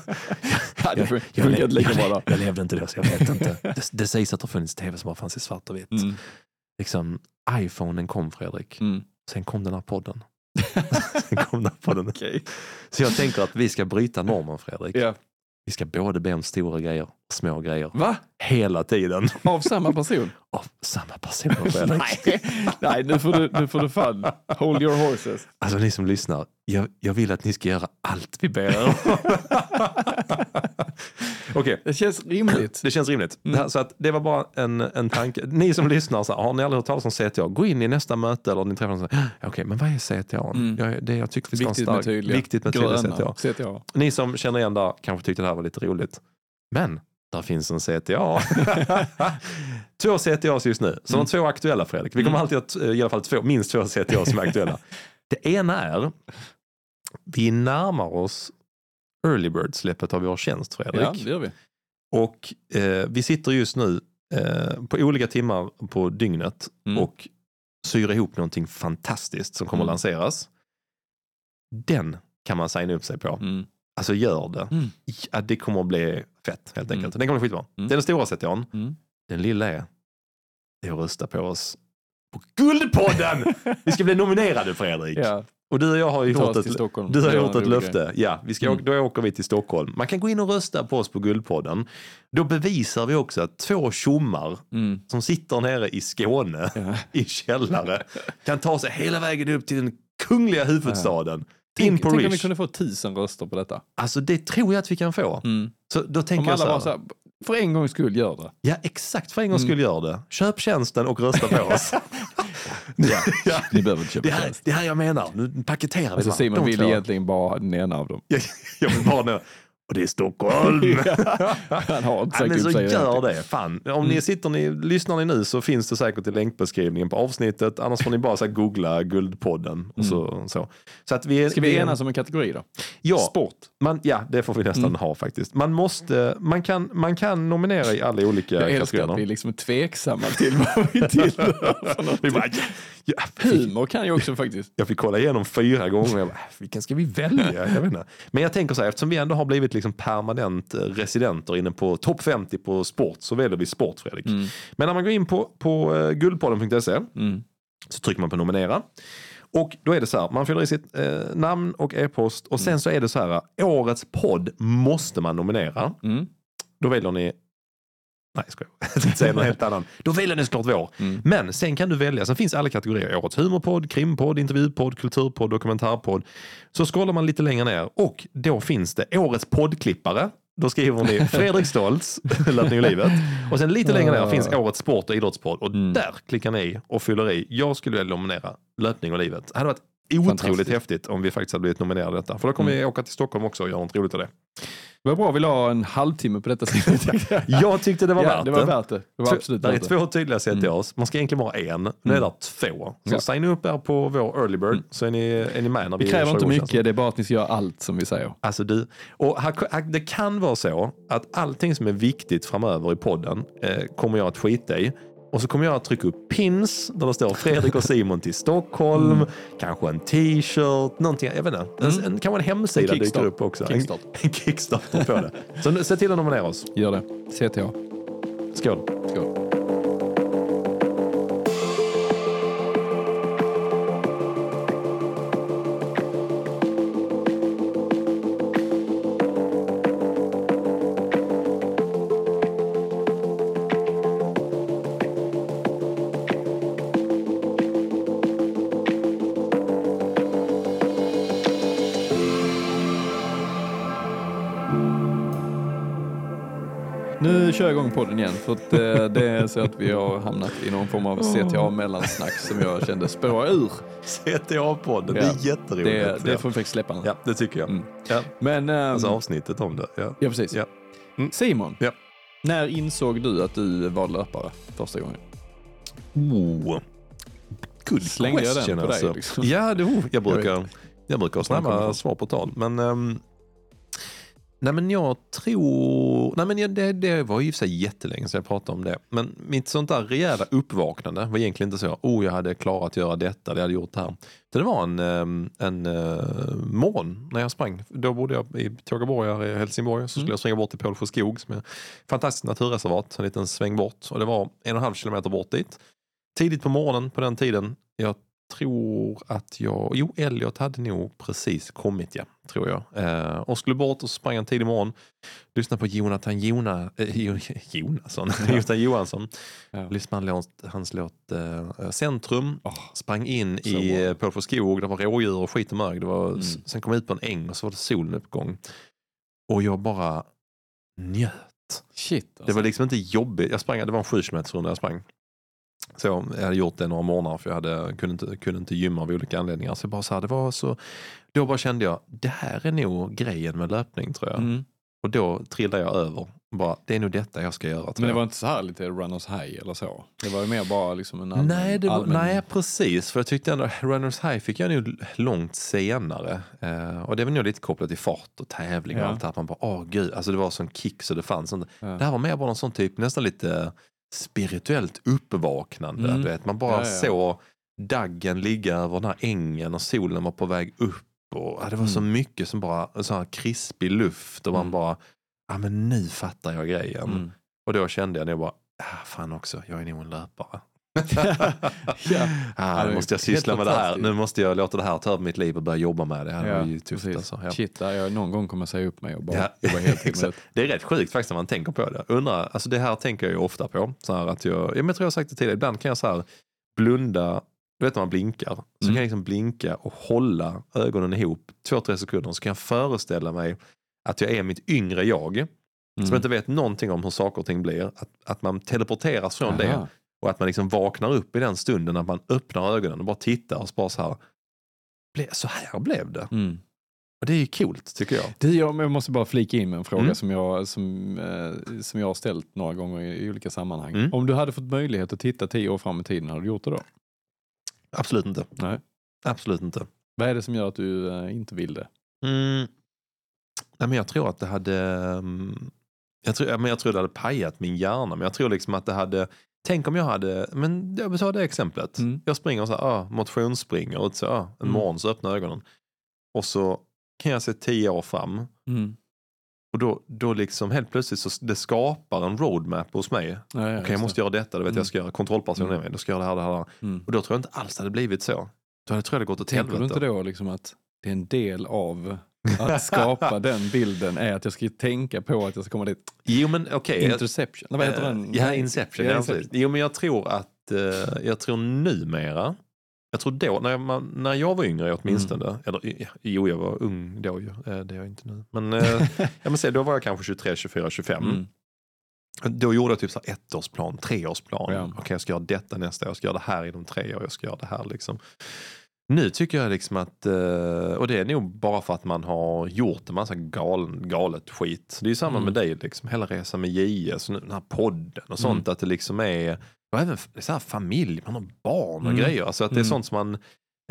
Det det Jag, jag, bra le- då. jag levde inte då så jag vet inte. Det, det sägs att det har funnits tv som bara fanns i svart och vitt. Mm. Liksom, Iphonen kom Fredrik. Mm. Sen kom den här podden. Sen kom den här podden. Okej. Så jag tänker att vi ska bryta normen Fredrik. Ja. Vi ska både be om stora grejer och små grejer. Va? Hela tiden. Av samma person? Av samma Fredrik. Nej, Nej nu, får du, nu får du fan hold your horses. Alltså ni som lyssnar, jag, jag vill att ni ska göra allt vi ber er Okej, Det känns rimligt. det känns rimligt. Mm. Så att det var bara en, en tanke. Ni som lyssnar, så här, har ni aldrig hört talas om CTA? Gå in i nästa möte eller ni träffar någon och säger, okej men vad är CTA? Mm. Jag, det, jag tycker vi ska Viktigt ha en med stark, tydliga. viktigt med tydliga CTA. CTA. Ni som känner igen det kanske tyckte det här var lite roligt. Men där finns en CTA. två CTAs just nu. Så Mm. de två aktuella Fredrik. Vi kommer Mm. alltid att eh, i alla fall två, minst två CTA som är aktuella. Det ena är, vi närmar oss early bird-släppet av vår tjänst Fredrik. Ja, det gör vi. Och eh, vi sitter just nu eh, på olika timmar på dygnet Mm. och syr ihop någonting fantastiskt som kommer Mm. att lanseras. Den kan man signa upp sig på. Mm. Alltså gör det. Mm. Ja, det kommer att bli fett helt enkelt. Mm. Den kommer att bli skitbra. Mm. Det är den stora CTAn. Mm. Den lilla är, det är att rösta på oss på Guldpodden! vi ska bli nominerade Fredrik. Ja, Och du och jag har ju gjort ett, du har gjort ett löfte. Ja, vi ska, Mm. då åker vi till Stockholm. Man kan gå in och rösta på oss på Guldpodden. Då bevisar vi också att två tjommar. Mm. som sitter nere i Skåne Ja. i källare kan ta sig hela vägen upp till den kungliga huvudstaden. In Tänk, tänk om vi kunde få tusen röster på detta. Alltså det tror jag att vi kan få. Mm. Så då tänker Om jag alla så här, bara så här, för en gångs skull gör det. Ja, exakt. För en gångs Mm. skull gör det. Köp tjänsten och rösta på oss. Ja. ja. Ni behöver inte köpa Det, här, tjänst. det här jag menar. Nu paketerar vi Alltså. Simon vill egentligen bara ha den ena av dem. Jag, vill bara. Och det är Stockholm. Han har inte sagt men så gör det. Fan. Om ni sitter ni, lyssnar ni nu så finns det säkert i länkbeskrivningen på avsnittet. Annars får ni bara så googla Guldpodden. Och så, så. Så att vi, är- Ska vi enas om en kategori då? Ja, Sport. man, ja, det får vi nästan Mm. ha faktiskt. Man, måste, man, kan, man kan nominera i alla olika Jag älskar att kategorier. vi liksom är tveksamma till vad vi tillhör. Vi bara, ja, Humor kan ju också faktiskt. Jag fick kolla igenom fyra gånger. Jag bara, äh, vilken ska vi välja? Jag vet inte. Men jag tänker så här, eftersom vi ändå har blivit liksom permanent eh, residenter inne på topp 50 på sport så väljer vi sport Fredrik. Mm. Men när man går in på, på eh, guldpodden.se Mm. så trycker man på nominera. Och då är det så här, man fyller i sitt eh, namn och e-post och sen så är det så här, årets podd måste man nominera. Mm. Då väljer ni Nej, skojar. Jag tänkte säga något helt annan. Då väljer ni såklart vår. Mm. Men sen kan du välja, sen finns alla kategorier. Årets humorpodd, krimpodd, intervjupodd, kulturpodd, dokumentärpodd. Så scrollar man lite längre ner och då finns det årets poddklippare. Då skriver ni Fredrik Stoltz, Löpning och livet. Och sen lite längre ner finns årets sport och idrottspodd. Och Mm. där klickar ni i och fyller i. Jag skulle vilja nominera Löpning och livet. Det hade varit otroligt häftigt om vi faktiskt hade blivit nominerade detta. För då kommer vi åka till Stockholm också och göra något roligt av det. Det var bra, vi la en halvtimme på detta. Jag tyckte det var ja, värt det var värt det. Det var absolut är det. Mm. två tydliga CTAs. Man ska egentligen vara en. Nu är det två. Så Ja. signa upp er på vår early bird så är ni, är ni med när vi, Vi kräver inte mycket, det är bara att ni ska göra allt som vi säger. Alltså du, och här, det kan vara så att allting som är viktigt framöver i podden eh, kommer jag att skita i. Och så kommer jag att trycka upp pins där det står Fredrik och Simon till Stockholm, Mm. kanske en t-shirt, någonting, jag vet inte. En, en, kanske en hemsida En dyker upp också. En, Kickstart. en kickstarter på det. Så se till att nominera oss. Gör det. CTA. Skål! Skål. Nu kör jag igång podden igen för att eh, det är så att vi har hamnat i någon form av CTA-mellansnack som jag kände spåra ur. CTA-podden, det Ja, är jätteroligt. Det, det får vi faktiskt släppa nu. ja, det tycker jag. Mm. Ja. Men, ehm, Alltså avsnittet om det. Ja. ja precis. Ja. Mm. Simon, när insåg du att du var löpare första gången? Oh. Good Slängde jag den question på dig, alltså. liksom? Ja, det, oh, jag brukar, jag brukar ha snabba svar på tal. Men, ehm, nej, men jag tror... Nej, men det, det var ju för sig jättelänge sedan jag pratade om det. Men mitt sånt där rejäla uppvaknande var egentligen inte så. Oh, jag hade klarat att göra detta, det hade gjort det här. Det var en, ehm, en uh, morgon när jag sprang. Då bodde jag i Tågaborg här i Helsingborg. Så skulle Mm. jag springa bort till Pålsjö skog som är ett fantastiskt naturreservat. En liten sväng bort. Och det var en och en halv kilometer bort dit. Tidigt på morgonen på den tiden. Jag tror att jag, jo Elliot hade nog precis kommit ja, tror jag. Eh, och skulle bort och sprang en tidig morgon. Lyssnade på Jonathan Jona, eh, Jo- Jonasson, Jonathan Johansson. Ja. Lyssnade på hans låt, hans låt eh, Centrum. Åh, Sprang in Så i bra. eh, Pålsjö skog, det var rådjur och skit och mög. Det var, Mm. Sen kom jag ut på en äng och så var det soluppgång. Och jag bara njöt. shit alltså. Det var liksom inte jobbigt. Jag sprang, det var en sju kilometers runda jag sprang. Så jag hade gjort det några månader för jag hade, kunde, inte, kunde inte gymma av olika anledningar. Så, bara så här, det var så, då bara kände jag, det här är nog grejen med löpning tror jag. Mm. Och då trillade jag över. Bara, det är nog detta jag ska göra. Men det var inte så här lite runners high eller så? Det var ju mer bara liksom en allmän... Nej, det var, allmän... nej, precis. För jag tyckte ändå Runners High fick jag nog långt senare. Eh, och det var nog lite kopplat till fart och tävling och Ja. allt det här. Man bara, åh gud, alltså det var sån kick så det fanns inte. Ja. Det här var mer bara någon sån typ, nästan lite spirituellt uppvaknande. Mm. Du vet. Man bara Ja, ja. såg daggen ligga över den här ängen och solen var på väg upp. Och, ja, det var så Mm. mycket som bara, så här krispig luft och man Mm. bara, ja men nu fattar jag grejen. Mm. Och då kände jag nog bara, ah, fan också, jag är nog en löpare. Ja. ah, det nu måste jag syssla med det här. Nu måste jag låta det här ta över mitt liv och börja jobba med det. Det här var ju tufft precis. alltså. Ja. Shit, jag någon gång kommer jag säga upp mig och bara Ja, jobba heltid med det. Det är rätt sjukt faktiskt när man tänker på det. Undrar, alltså det här tänker jag ju ofta på. Så att jag, ja, men jag tror jag sagt det tidigare, ibland kan jag så här blunda, du vet när man blinkar, så Mm. kan jag liksom blinka och hålla ögonen ihop två, tre sekunder så kan jag föreställa mig att jag är mitt yngre jag Mm. som inte vet någonting om hur saker och ting blir. Att, att man teleporteras från det Aha. Och att man liksom vaknar upp i den stunden att man öppnar ögonen och bara tittar och bara så här. "Ble- Så här blev det. Mm. Och det är ju coolt tycker jag. Du, jag jag måste bara flika in med en fråga Mm. som, jag, som, eh, som jag har ställt några gånger i, i olika sammanhang. Mm. Om du hade fått möjlighet att titta tio år fram i tiden, hade du gjort det då? Absolut inte. Nej. Absolut inte. Vad är det som gör att du eh, inte vill det? Mm. Nej, men jag tror att det hade... mm, Jag tror, men jag tror det hade pajat min hjärna. Men jag tror liksom att det hade... Tänk om jag hade... Men jag tar det exemplet. Mm. Jag springer så här, ah, motionsspringer och så, ah, en Mm. morgon så öppnar jag ögonen. Och så kan jag se tio år fram. Mm. Och då, då liksom helt plötsligt så det skapar en roadmap hos mig. Ja, ja, Okej, just jag måste det. göra detta, det vet Mm. jag ska göra. Kontrollperson Mm. är med, då ska jag göra det här, det här. Mm. Och då tror jag inte alls det hade blivit så. Då hade, tror jag det gått åt Tänker du helvete. inte då liksom att det är en del av att skapa den bilden är att jag ska tänka på att jag ska komma dit? Jo men okej. jag- Interception, eller vad heter den? Ja, Inception. Ja, Inception. Jo, men jag tror att, eh, jag tror numera, jag tror då, när jag, när jag var yngre åtminstone, Mm. eller jo jag var ung då ju, eh, det är jag inte nu. Men, eh, ja, men se, då var jag kanske 23, 24, 25. Mm. Då gjorde jag typ så ettårsplan, treårsplan. Ja. Okej, jag ska göra detta nästa år, jag ska göra det här inom tre år, jag ska göra det här liksom. Nu tycker jag liksom att, eh, och det är nog bara för att man har gjort en massa galen, galet skit. Det är ju samma Mm. med dig, liksom, hela resan med JS, och nu den här podden och sånt. Mm. Att det liksom är, och även så här familj, man har barn och Mm. grejer. Alltså att det är Mm. sånt som man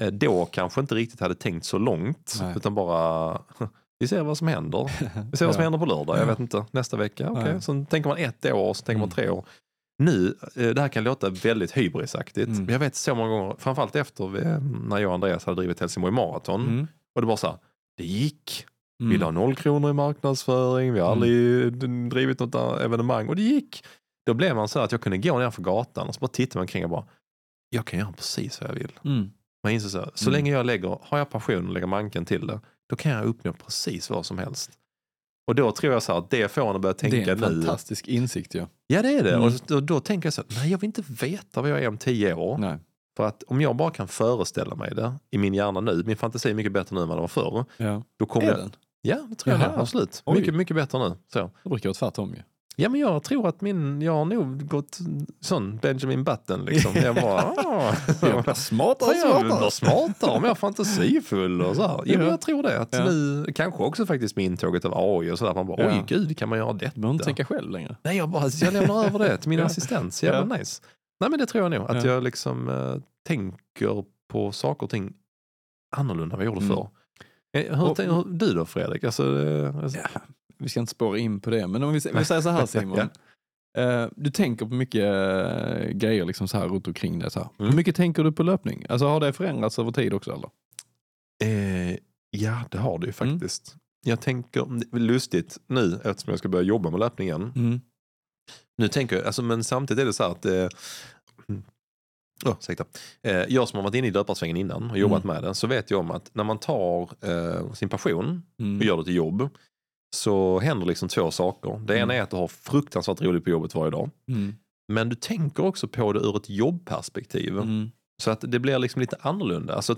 eh, då kanske inte riktigt hade tänkt så långt. Nej. Utan bara, vi ser vad som händer. Vi ser vad som Ja. händer på lördag, jag vet inte, nästa vecka. okej. Ja. Så tänker man ett år, så tänker man Mm. tre år. Nu, eh, det här kan låta väldigt hybrisaktigt, Mm. men jag vet så många gånger, framförallt efter vi, när jag och Andreas hade drivit Helsingborg Marathon, Mm. och det bara så här, det gick. Vi Mm. la noll kronor i marknadsföring, vi har aldrig drivit något evenemang och det gick. Då blev man så här att jag kunde gå ner för gatan och så bara tittade man kring och bara, jag kan göra precis vad jag vill. Mm. Man inser så, här, så Mm. länge jag lägger, har jag passion och lägger manken till det, då kan jag uppnå precis vad som helst. Och då tror jag så här att det får en att börja tänka det är en nu. fantastisk insikt ju. Ja det är det. Mm. Och då, då tänker jag så här, nej jag vill inte veta vad jag är om tio år. Nej. För att om jag bara kan föreställa mig det i min hjärna nu, min fantasi är mycket bättre nu än vad den var förr. Ja. Då kommer Är jag, den? Ja, det tror jag Jaha. det, absolut. Oj. Mycket, mycket bättre nu. Så. Det brukar vara tvärtom ju. Ja, men jag tror att min, jag har nog gått sån Benjamin Button liksom. Jag bara, ah. Jag blir smartare och jag blir smartare. smartare, mer fantasifull och så här. Jo, men Ja. jag tror det. Att Ja. nu, kanske också faktiskt med intåget av AI och sådär. Man bara, oj Ja. gud, kan man göra detta? Du behöver inte tänka själv längre. Nej, jag bara, jag lämnar över det till min Ja. assistent. Så jävla Ja. nice. Nej, men det tror jag nog. Att Ja. jag liksom eh, tänker på saker och ting annorlunda än vad jag gjorde Mm. förr. Eh, Hur Och- hur- du då Fredrik? Alltså, eh, alltså, Ja, vi ska inte spåra in på det, men om vi, vi säger så här Simon. Eh, du tänker på mycket eh, grejer liksom så här runt omkring dig. Så här. Mm. Hur mycket tänker du på löpning? Alltså har det förändrats över tid också eller? Eh, ja, det har det ju Mm. faktiskt. Jag tänker, lustigt nu eftersom jag ska börja jobba med löpning igen. Mm. Nu tänker jag, alltså, men samtidigt är det så här att eh, Oh, ursäkta. Eh, jag som har varit inne i löparsvängen innan och jobbat med den så vet jag om att när man tar eh, sin passion Mm. och gör det till jobb så händer liksom två saker. Det ena Mm. är att du har fruktansvärt roligt på jobbet varje dag. Mm. Men du tänker också på det ur ett jobbperspektiv. Mm. Så att det blir liksom lite annorlunda. Alltså,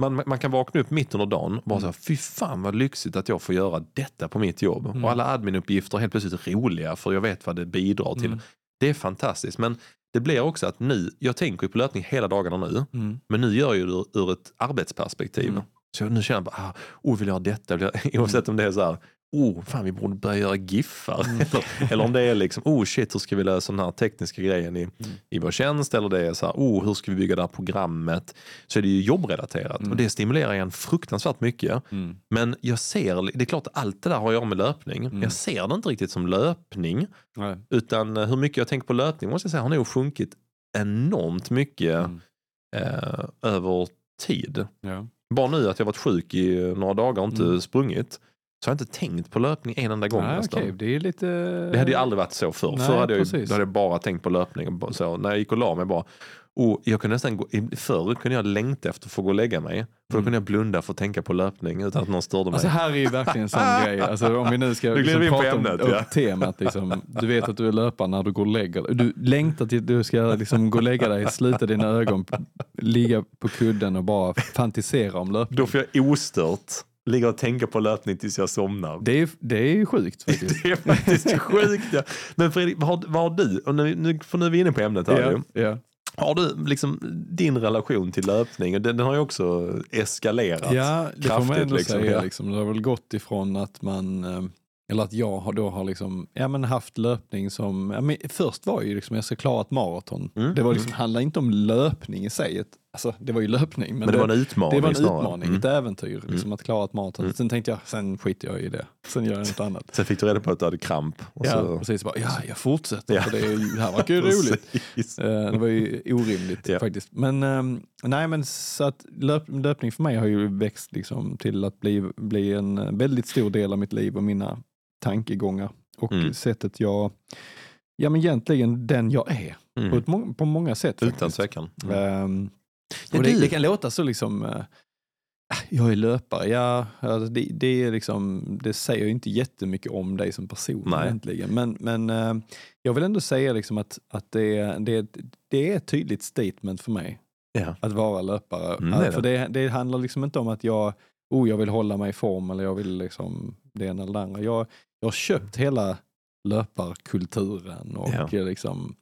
man, man kan vakna upp mitt under dagen och bara Mm. säga fy fan vad lyxigt att jag får göra detta på mitt jobb. Mm. Och alla adminuppgifter är helt plötsligt roliga för jag vet vad det bidrar till. Mm. Det är fantastiskt. Men det blir också att nu, jag tänker på löpning hela dagarna nu. Men nu gör jag det ur, ett arbetsperspektiv. Så nu känner jag bara, ah, oh, vill jag göra detta? Vill jag, oavsett om det är så här, oh, fan vi borde börja göra giffar. Mm. eller, eller om det är liksom, oh shit, hur ska vi lösa den här tekniska grejen i, i vår tjänst? Eller det är så här, oh, hur ska vi bygga det här programmet? Så är det ju jobbrelaterat Mm. och det stimulerar en fruktansvärt mycket. Mm. Men jag ser, det är klart allt det där har att göra med löpning. Mm. Jag ser det inte riktigt som löpning. Nej. Utan eh, hur mycket jag tänker på löpning måste jag säga har nog sjunkit enormt mycket Mm. eh, över tid. Ja. Bara nu att jag varit sjuk i eh, några dagar och inte Mm. sprungit så har jag inte tänkt på löpning en enda gång Nej, nästan. okej, Det är lite... Det hade ju aldrig varit så förr. Nej, förr hade jag, ju- hade jag bara tänkt på löpning. och Så, när jag gick och la mig bara, oh, jag kunde nästan gå, förr kunde jag längta efter att få gå och lägga mig. För då Mm. kunde jag blunda för att tänka på löpning utan att någon störde mig. Alltså här är ju verkligen en sån grej. Alltså, om vi nu ska glider vi prata om ämnet, upp ja. temat. Liksom, du vet att du är löpare när du går och lägger dig. Du längtar till att du ska liksom, gå och lägga dig, sluta dina ögon, ligga på kudden och bara fantisera om löpning. Då får jag ostört ligga och tänka på löpning tills jag somnar. Det är, det är ju sjukt faktiskt. Det är faktiskt sjukt. Ja. Men Fredrik, vad har, vad har du, och nu, nu, för nu är vi inne på ämnet här ju. ja, ja. Har du liksom din relation till löpning, och den, den har ju också eskalerat ja, det får man kraftigt. ändå liksom. säga. Ja. Liksom. Det har väl gått ifrån att man, eh, eller att jag har då har liksom, ja, men haft löpning som, ja, men först var ju liksom jag ska klara ett maraton. Mm, Det var liksom, handlade inte om löpning i sig, alltså det var ju löpning. Men det var en utmaning Det var en snarare. utmaning, Mm. ett äventyr, liksom, att klara ett maraton. Mm. Sen tänkte jag, sen skiter jag i det. Sen gör jag något annat. Sen fick du reda på att du hade kramp. Och Ja, så... precis. Bara, ja, jag fortsätter, Ja. för det, är, det här verkar ju roligt. Eh, Det var ju orimligt Ja. faktiskt. Men, ehm, nej, men så att löp, löpning för mig har ju växt liksom till att bli, bli en väldigt stor del av mitt liv och mina tankegångar. Och Mm. sättet jag, ja men egentligen den jag är. På, Mm. må- på många sätt. Utan tvekan. Ehm, Ja, det, det kan låta så liksom, eh, jag är löpare, ja, alltså det, det, är liksom, det säger ju inte jättemycket om dig som person Nej. egentligen. Men, men eh, jag vill ändå säga liksom att, att det, är- det, det är ett tydligt statement för mig Ja. att vara löpare. Mm, det för det, det handlar liksom inte om att jag, oh, jag vill hålla mig i form eller jag vill liksom det ena eller det andra. Jag, jag har köpt hela löparkulturen och Ja. liksom,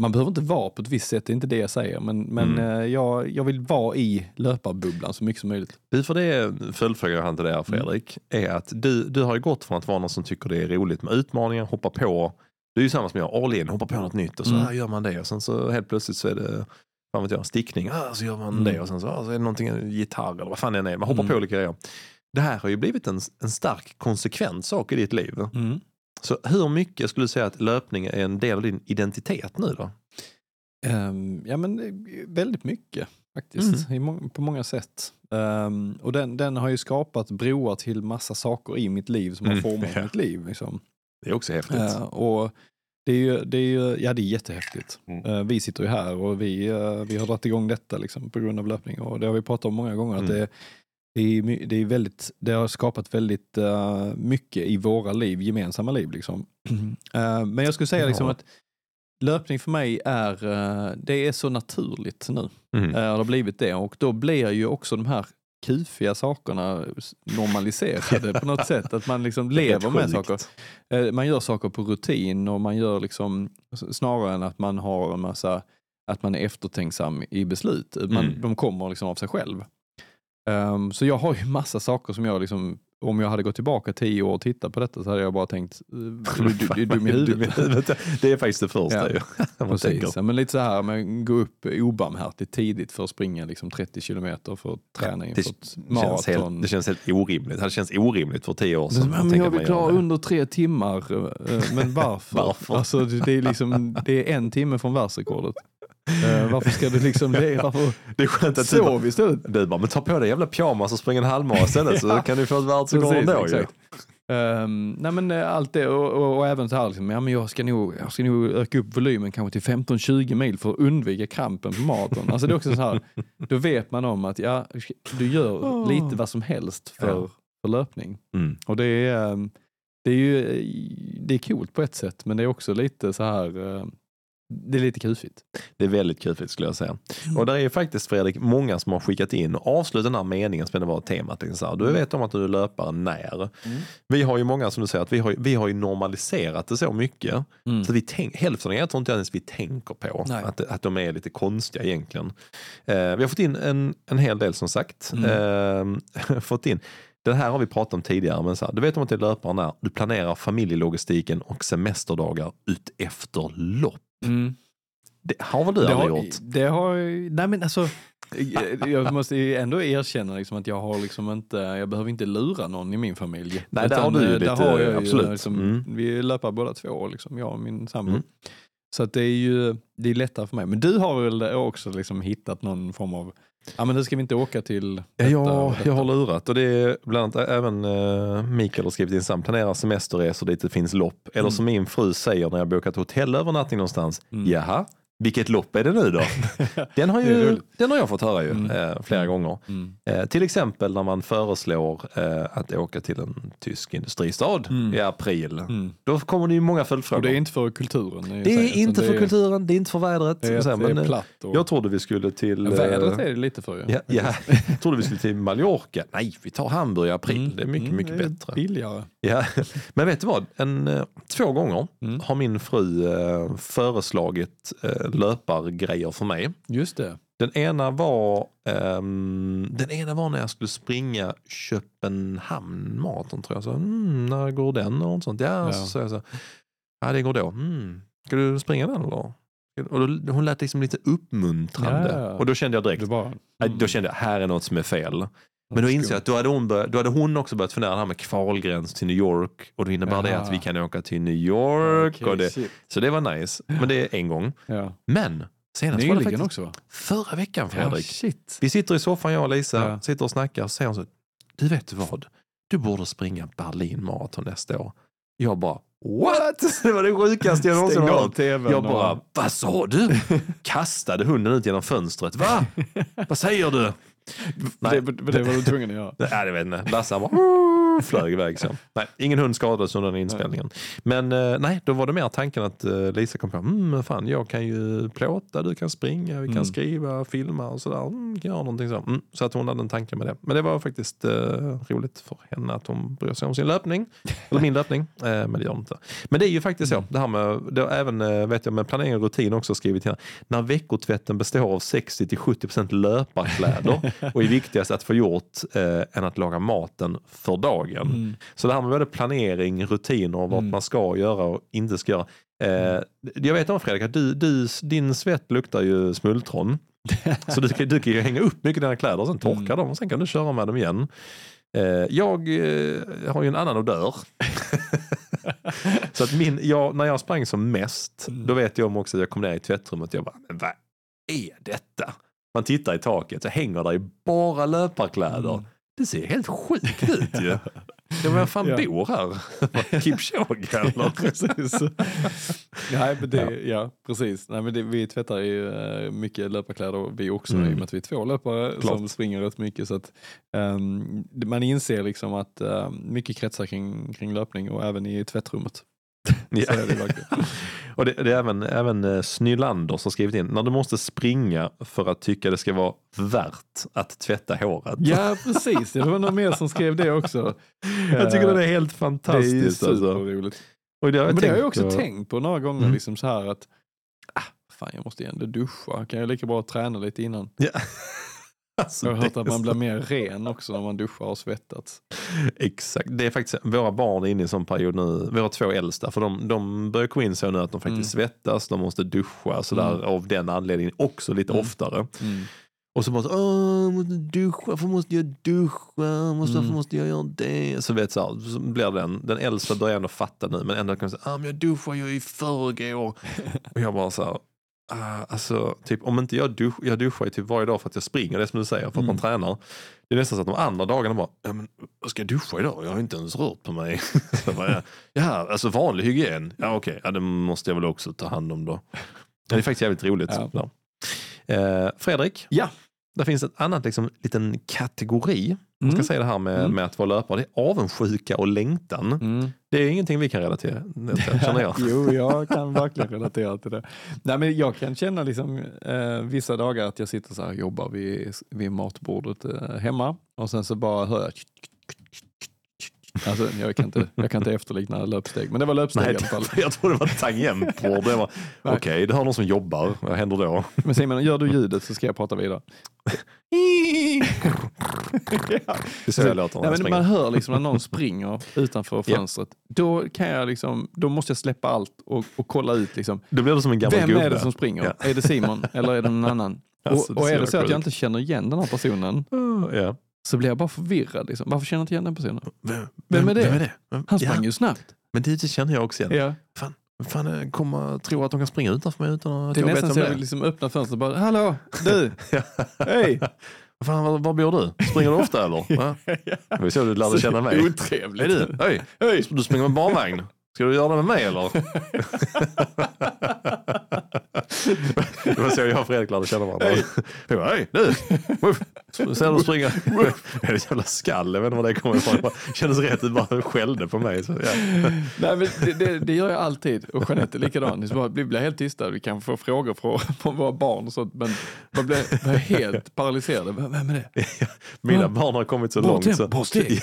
man behöver inte vara på ett visst sätt, det är inte det jag säger, men, men Mm. eh, jag, jag vill vara i löparbubblan så mycket som möjligt. För det är följdfrågan jag har till dig här, Fredrik, är att du, du har ju gått från att vara någon som tycker det är roligt med utmaningar, hoppa på, du är ju samma som jag, all in, hoppa på något nytt och så Mm. gör man det och sen så helt plötsligt så är det fan vet jag, stickning, ah, så gör man Mm. det och sen så, ah, så är det någonting, gitarr eller vad fan det än är, man hoppar Mm. på olika grejer. Det här har ju blivit en, en stark konsekvent sak i ditt liv. Så hur mycket skulle du säga att löpning är en del av din identitet nu då? Ehm, ja men eh, väldigt mycket faktiskt, Mm. må- på många sätt. Ehm, och den, den har ju skapat broar till massa saker i mitt liv som har Mm, format ja. mitt liv. Liksom. Det är också häftigt. Eh, och det är ju, det är ju, ja det är jättehäftigt. Mm. Eh, vi sitter ju här och vi, eh, vi har dragit igång detta liksom, på grund av löpning och det har vi pratat om många gånger. Att Mm. det, det, är, det, är väldigt, det har skapat väldigt eh, mycket i våra liv, gemensamma liv. Liksom. Eh, men jag skulle säga liksom att löpning för mig är, eh, det är så naturligt nu. Mm. Det har blivit det och då blir ju också de här kufiga sakerna normaliserade på något sätt. Att man liksom lever med saker. Man gör saker på rutin och man gör liksom snarare än att man har en massa, att man är eftertänksam i beslut. Man, Mm. De kommer liksom av sig själv. Ehm, så jag har ju massa saker som jag liksom, om jag hade gått tillbaka tio år och tittat på detta så hade jag bara tänkt, eh, du, du, du är dum i huvudet. Det är faktiskt det första Ja. ju. Precis, ja, men lite så här, men gå upp obarmhärtigt tidigt för att springa liksom 30 kilometer för att träna inför Det ett känns, maraton. helt, det känns helt orimligt. Det känts orimligt för tio år sedan. Men, men jag vill klara under tre timmar. eh, Men varför? Varför? Alltså, det, det är liksom, det är en timme från världsrekordet. Eh, Varför ska du liksom, det, varför Det är skönt att du, sov istället? du bara, men ta på dig jävla pyjamas och spring en halvmara istället så Ja. kan du få ett världsrekord ändå ju. Ehm, nej men eh, allt det och, och, och även så här, liksom, ja, men jag, ska nog, jag ska nog öka upp volymen kanske till 15-20 mil för att undvika krampen på maraton. Alltså det är också så här, då vet man om att ja, du gör Åh. lite vad som helst för, Ja. för löpning. Mm. Och det är, ehm, det är ju det är coolt på ett sätt men det är också lite så här, eh, det är lite kufigt. Det är väldigt kul skulle jag säga. Och där är ju faktiskt Fredrik många som har skickat in och avslutat den här meningen som det var temat. Så här, du vet om att du är löpare när. Vi har ju många som du säger att vi har, vi har ju normaliserat det så mycket. Mm. Så vi tänk, hälften av er tror inte ens vi tänker på Nej. att, att de är lite konstiga egentligen. Eh, vi har fått in en, en hel del som sagt. Mm. Eh, fått in, det här har vi pratat om tidigare, men så här, du vet om att det är löpare när du planerar familjelogistiken och semesterdagar ut efter lopp. Mm. Det har väl du Det aldrig har, gjort? det har, nej men alltså, jag måste ju ändå erkänna liksom att jag har liksom inte, jag behöver inte lura någon i min familj. Nej, där har du ju eh, lite- där har jag ju absolut. Liksom, Mm. Vi löper båda två, liksom, jag och min sambo. Mm. Så att det är ju det är lättare för mig. Men du har väl också liksom hittat någon form av, ja men nu ska vi inte åka till Ja, detta detta. jag har lurat och det är bland annat även uh, Mikael har skrivit in sam planerar semesterresor dit det finns lopp. Eller Mm. som min fru säger när jag bokat hotellövernattning någonstans. Mm. Jaha, vilket lopp är det nu då? Den har, Det är ju, den har jag fått höra ju Mm. eh, flera gånger. Mm. Eh, till exempel när man föreslår eh, att åka till en tysk industristad Mm. i april. Mm. Då kommer det ju många Och följdfrågor. det är Det är, inte för kulturen. sig, utan inte det för är- kulturen, det är inte för vädret. Det är, Så här, det är platt. Och, jag trodde vi skulle till... eh, Vädret är det lite för ju. Ja, ja, jag trodde vi skulle till Mallorca. Nej, vi tar Hamburg i april. Mm. Det är mycket, Mm, mycket det är bättre. Billigare. Ja. Men vet du vad? En, eh, två gånger Mm. har min fru eh, föreslagit eh, löpargrejer för mig. Just det. Den ena var ehm, Den ena var när jag skulle springa Köpenhamn maraton tror jag. Så, mm, när går den? Och sånt. Ja, Ja. Så jag så. Ja, det går då. Mm. Ska du springa den eller? Och då, hon lät liksom lite uppmuntrande. Ja, ja. Och då kände jag direkt, bara, Nej, Då kände jag, här är något som är fel. Men då insåg jag att då hade, hon börjat, då hade hon också börjat fundera det här med kvalgräns till New York. Och då innebär det Jaha. att vi kan åka till New York. Och det, så det var nice. Men det är en gång. Ja. Men senast var det Nyligen faktiskt också förra veckan Ja, Fredrik. shit. Vi sitter i soffan jag och Lisa, Ja. sitter och snackar. Så säger hon så, du vet vad? Du borde springa Berlin Marathon nästa år. Jag bara, what? Det var det sjukaste jag någonsin hört. Jag bara, och- vad sa du? Kastade hunden ut genom fönstret. Va? Vad säger du? Nej. Det, det var du tvungen att göra. Nej, jag vet inte. Lasse han flög iväg. Så. Nej, ingen hund skadades under den inspelningen. Men eh, nej, då var det mer tanken att eh, Lisa kom på, mm, fan, jag kan ju plåta, du kan springa, vi kan Mm. skriva, filma och sådär. Mm, göra någonting så. Mm, så att hon hade en tanke med det. Men det var faktiskt eh, roligt för henne att hon bryr sig om sin löpning. Eller min löpning. Eh, men det gör hon inte. Men det är ju faktiskt Mm. så. Det här med, det även eh, vet jag, med planering och rutin också skrivit här. När veckotvätten består av 60-70% löparkläder och är viktigast att få gjort eh, än att laga maten för dagen. Mm. Så det här med både planering, rutiner och vad Mm. man ska göra och inte ska göra. Eh, jag vet om Fredrik att du, du, din svett luktar ju smultron. Så du, kan- du kan ju hänga upp mycket dina kläder och sen torka Mm. dem och sen kan du köra med dem igen. Eh, jag eh, har ju en annan odör. så att min, jag, när jag sprang som mest, Mm. då vet jag om också att jag kom ner i tvättrummet och jag bara, men vad är detta? Man tittar i taket så hänger där ju bara löparkläder. Mm. Det ser helt sjukt ut ju. Ja, men vem fan Ja. bor här? Kipchoge eller? precis. Nej, men det, ja. precis. Nej, men det, vi tvättar ju eh, mycket löparkläder vi också Mm. i och med att vi är två löpare Klart. som springer rätt mycket. Så att, det- man inser liksom att ehm, mycket kretsar kring, kring löpning och även i tvättrummet. Ja. Det. Och det, det är även, även eh, Snylander som skrivit in, när du måste springa för att tycka det ska vara värt att tvätta håret. Ja, precis. Det var någon mer som skrev det också. Jag tycker det är helt Det är fantastiskt. alltså. superroligt. Och det har jag, Men det har jag också på- tänkt på några gånger, Mm. liksom så här att ah, fan jag måste ju ändå duscha, kan jag lika bra träna lite innan? Ja. Alltså, Jag har hört att man blir mer ren också när man duschar och svettats. Exakt. Det är faktiskt, våra barn är inne i en sån period nu, våra två äldsta, för de, de börjar komma in så nu att de faktiskt svettas, de måste duscha sådär Mm. av den anledningen också lite Mm. oftare. Mm. Och så bara, åh, måste duscha, varför måste jag duscha, måste, Mm. varför måste jag göra det? Så vet så, här, så blir den, den äldsta börjar ändå fatta nu, men ändå kan jag säga, ah, men jag duschar ju i förrgår. och jag bara så här, ah, alltså, typ, om inte jag duschar, jag duschar ju typ varje dag för att jag springer, det är som du säger, för att man Mm. tränar. Det är nästan så att de andra dagarna bara, ja, men, jag ska jag duscha idag? Jag har inte ens rört på mig. bara, ja, alltså vanlig hygien, ja okej, ja, det måste jag väl också ta hand om då. Det är faktiskt jävligt roligt. Ja. Eh, Fredrik, Ja. Det finns ett annat liksom, liten kategori. Man ska Mm. säga det här med, Mm. med att vara löpare. Det är avundsjuka och längtan. Mm. Det är ingenting vi kan relatera till, känner jag. jo, jag kan verkligen relatera till det. Nej, men jag kan känna liksom, eh, vissa dagar att jag sitter så här och jobbar vid, vid matbordet eh, hemma och sen så bara hör jag Alltså, jag, kan inte, jag kan inte efterlikna löpsteg, men det var löpsteg Nej, i alla fall. jag tror det var tangentbord. Det var, Nej. Okej, det har någon som jobbar. Vad händer då? Men Simon, gör du ljudet så ska jag prata vidare. ja. Det så jag låter när Nej, men man hör liksom när någon springer utanför fönstret. Då, kan jag liksom, då måste jag släppa allt och, och kolla ut. Liksom, Då blir det som en gammal vem gubbe. är det som springer? Ja. Är det Simon eller är det någon annan? Alltså, och, och så är det så jävla att jag inte känner igen den här personen Ja. Så blir jag bara förvirrad. Liksom. Varför känner jag inte igen den personen? Vem, Vem är det? Vem är det? Vem? Han sprang ja, ju snabbt. Men det, det känner jag också igen. Ja. Fan, fan kommer tro att de kan springa utanför mig utan att Det är jag vet nästan så det jag vill liksom öppna fönstret och bara, hallå, du, hej. Fan, var, var bor du? Springer du ofta eller? Va? Det var så du lärde känna mig. Otrevligt. Är du? Hej, Hej. du springer med barnvagn. Ska du göra det med mig eller? det var så jag och Fredrik lärde känna varandra. Hej. Jag bara, hej, du! Woof. Ser du springa? Det är ett jävla skall, jag vet inte var det kommer ifrån. Det kändes rätt, du bara skällde på mig. Så, ja. Nej, men det, det, det gör jag alltid och Jeanette är likadan. Så vi blir helt tysta, vi kan få frågor från, från våra barn och sånt men man blir, blir helt paralyserade. Vem är det? Mina barn har kommit så Bra långt så.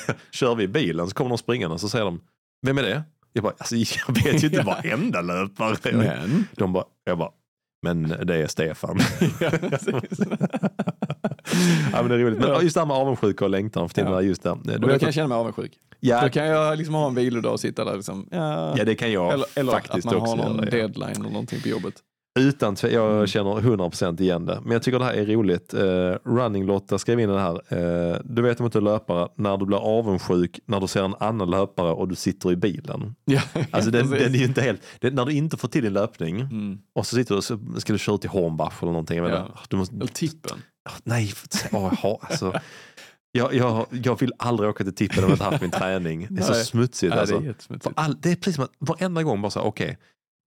Ja, kör vi bilen så kommer de springande och så säger de, vem är det? Jag bara, alltså, jag vet ju inte varenda löpare. Men. De bara, jag bara, men det är Stefan. Ja, men det är roligt. Men just det här med avundsjuka och längtan för tiden, Ja. just det. Du då vet kan jag känna mig avundsjuk. ja, Då kan jag liksom ha en vilodag och sitta där liksom, ja. ja, det kan jag eller eller faktiskt att man också har någon göra. Deadline eller någonting på jobbet. Utan tve- jag Mm. känner 100% igen det. Men jag tycker det här är roligt. Uh, Running Lotta skrev in det här. Eh, du vet om är löpare när du blir avundsjuk när du ser en annan löpare och du sitter i bilen. Ja, Alltså den, den är ju inte helt, det, när du inte får till din löpning Mm. och så sitter du så ska du köra till Hornbach eller någonting. Jag Ja. inte. du måste, Eller tippen. nej, för- åh, jag har- alltså, jag, jag, jag vill aldrig åka till tippen om jag inte haft min träning. Det är så Nej. smutsigt. Ja, det alltså. är jättesmutsigt. all, det är precis som att varenda gång bara så okej,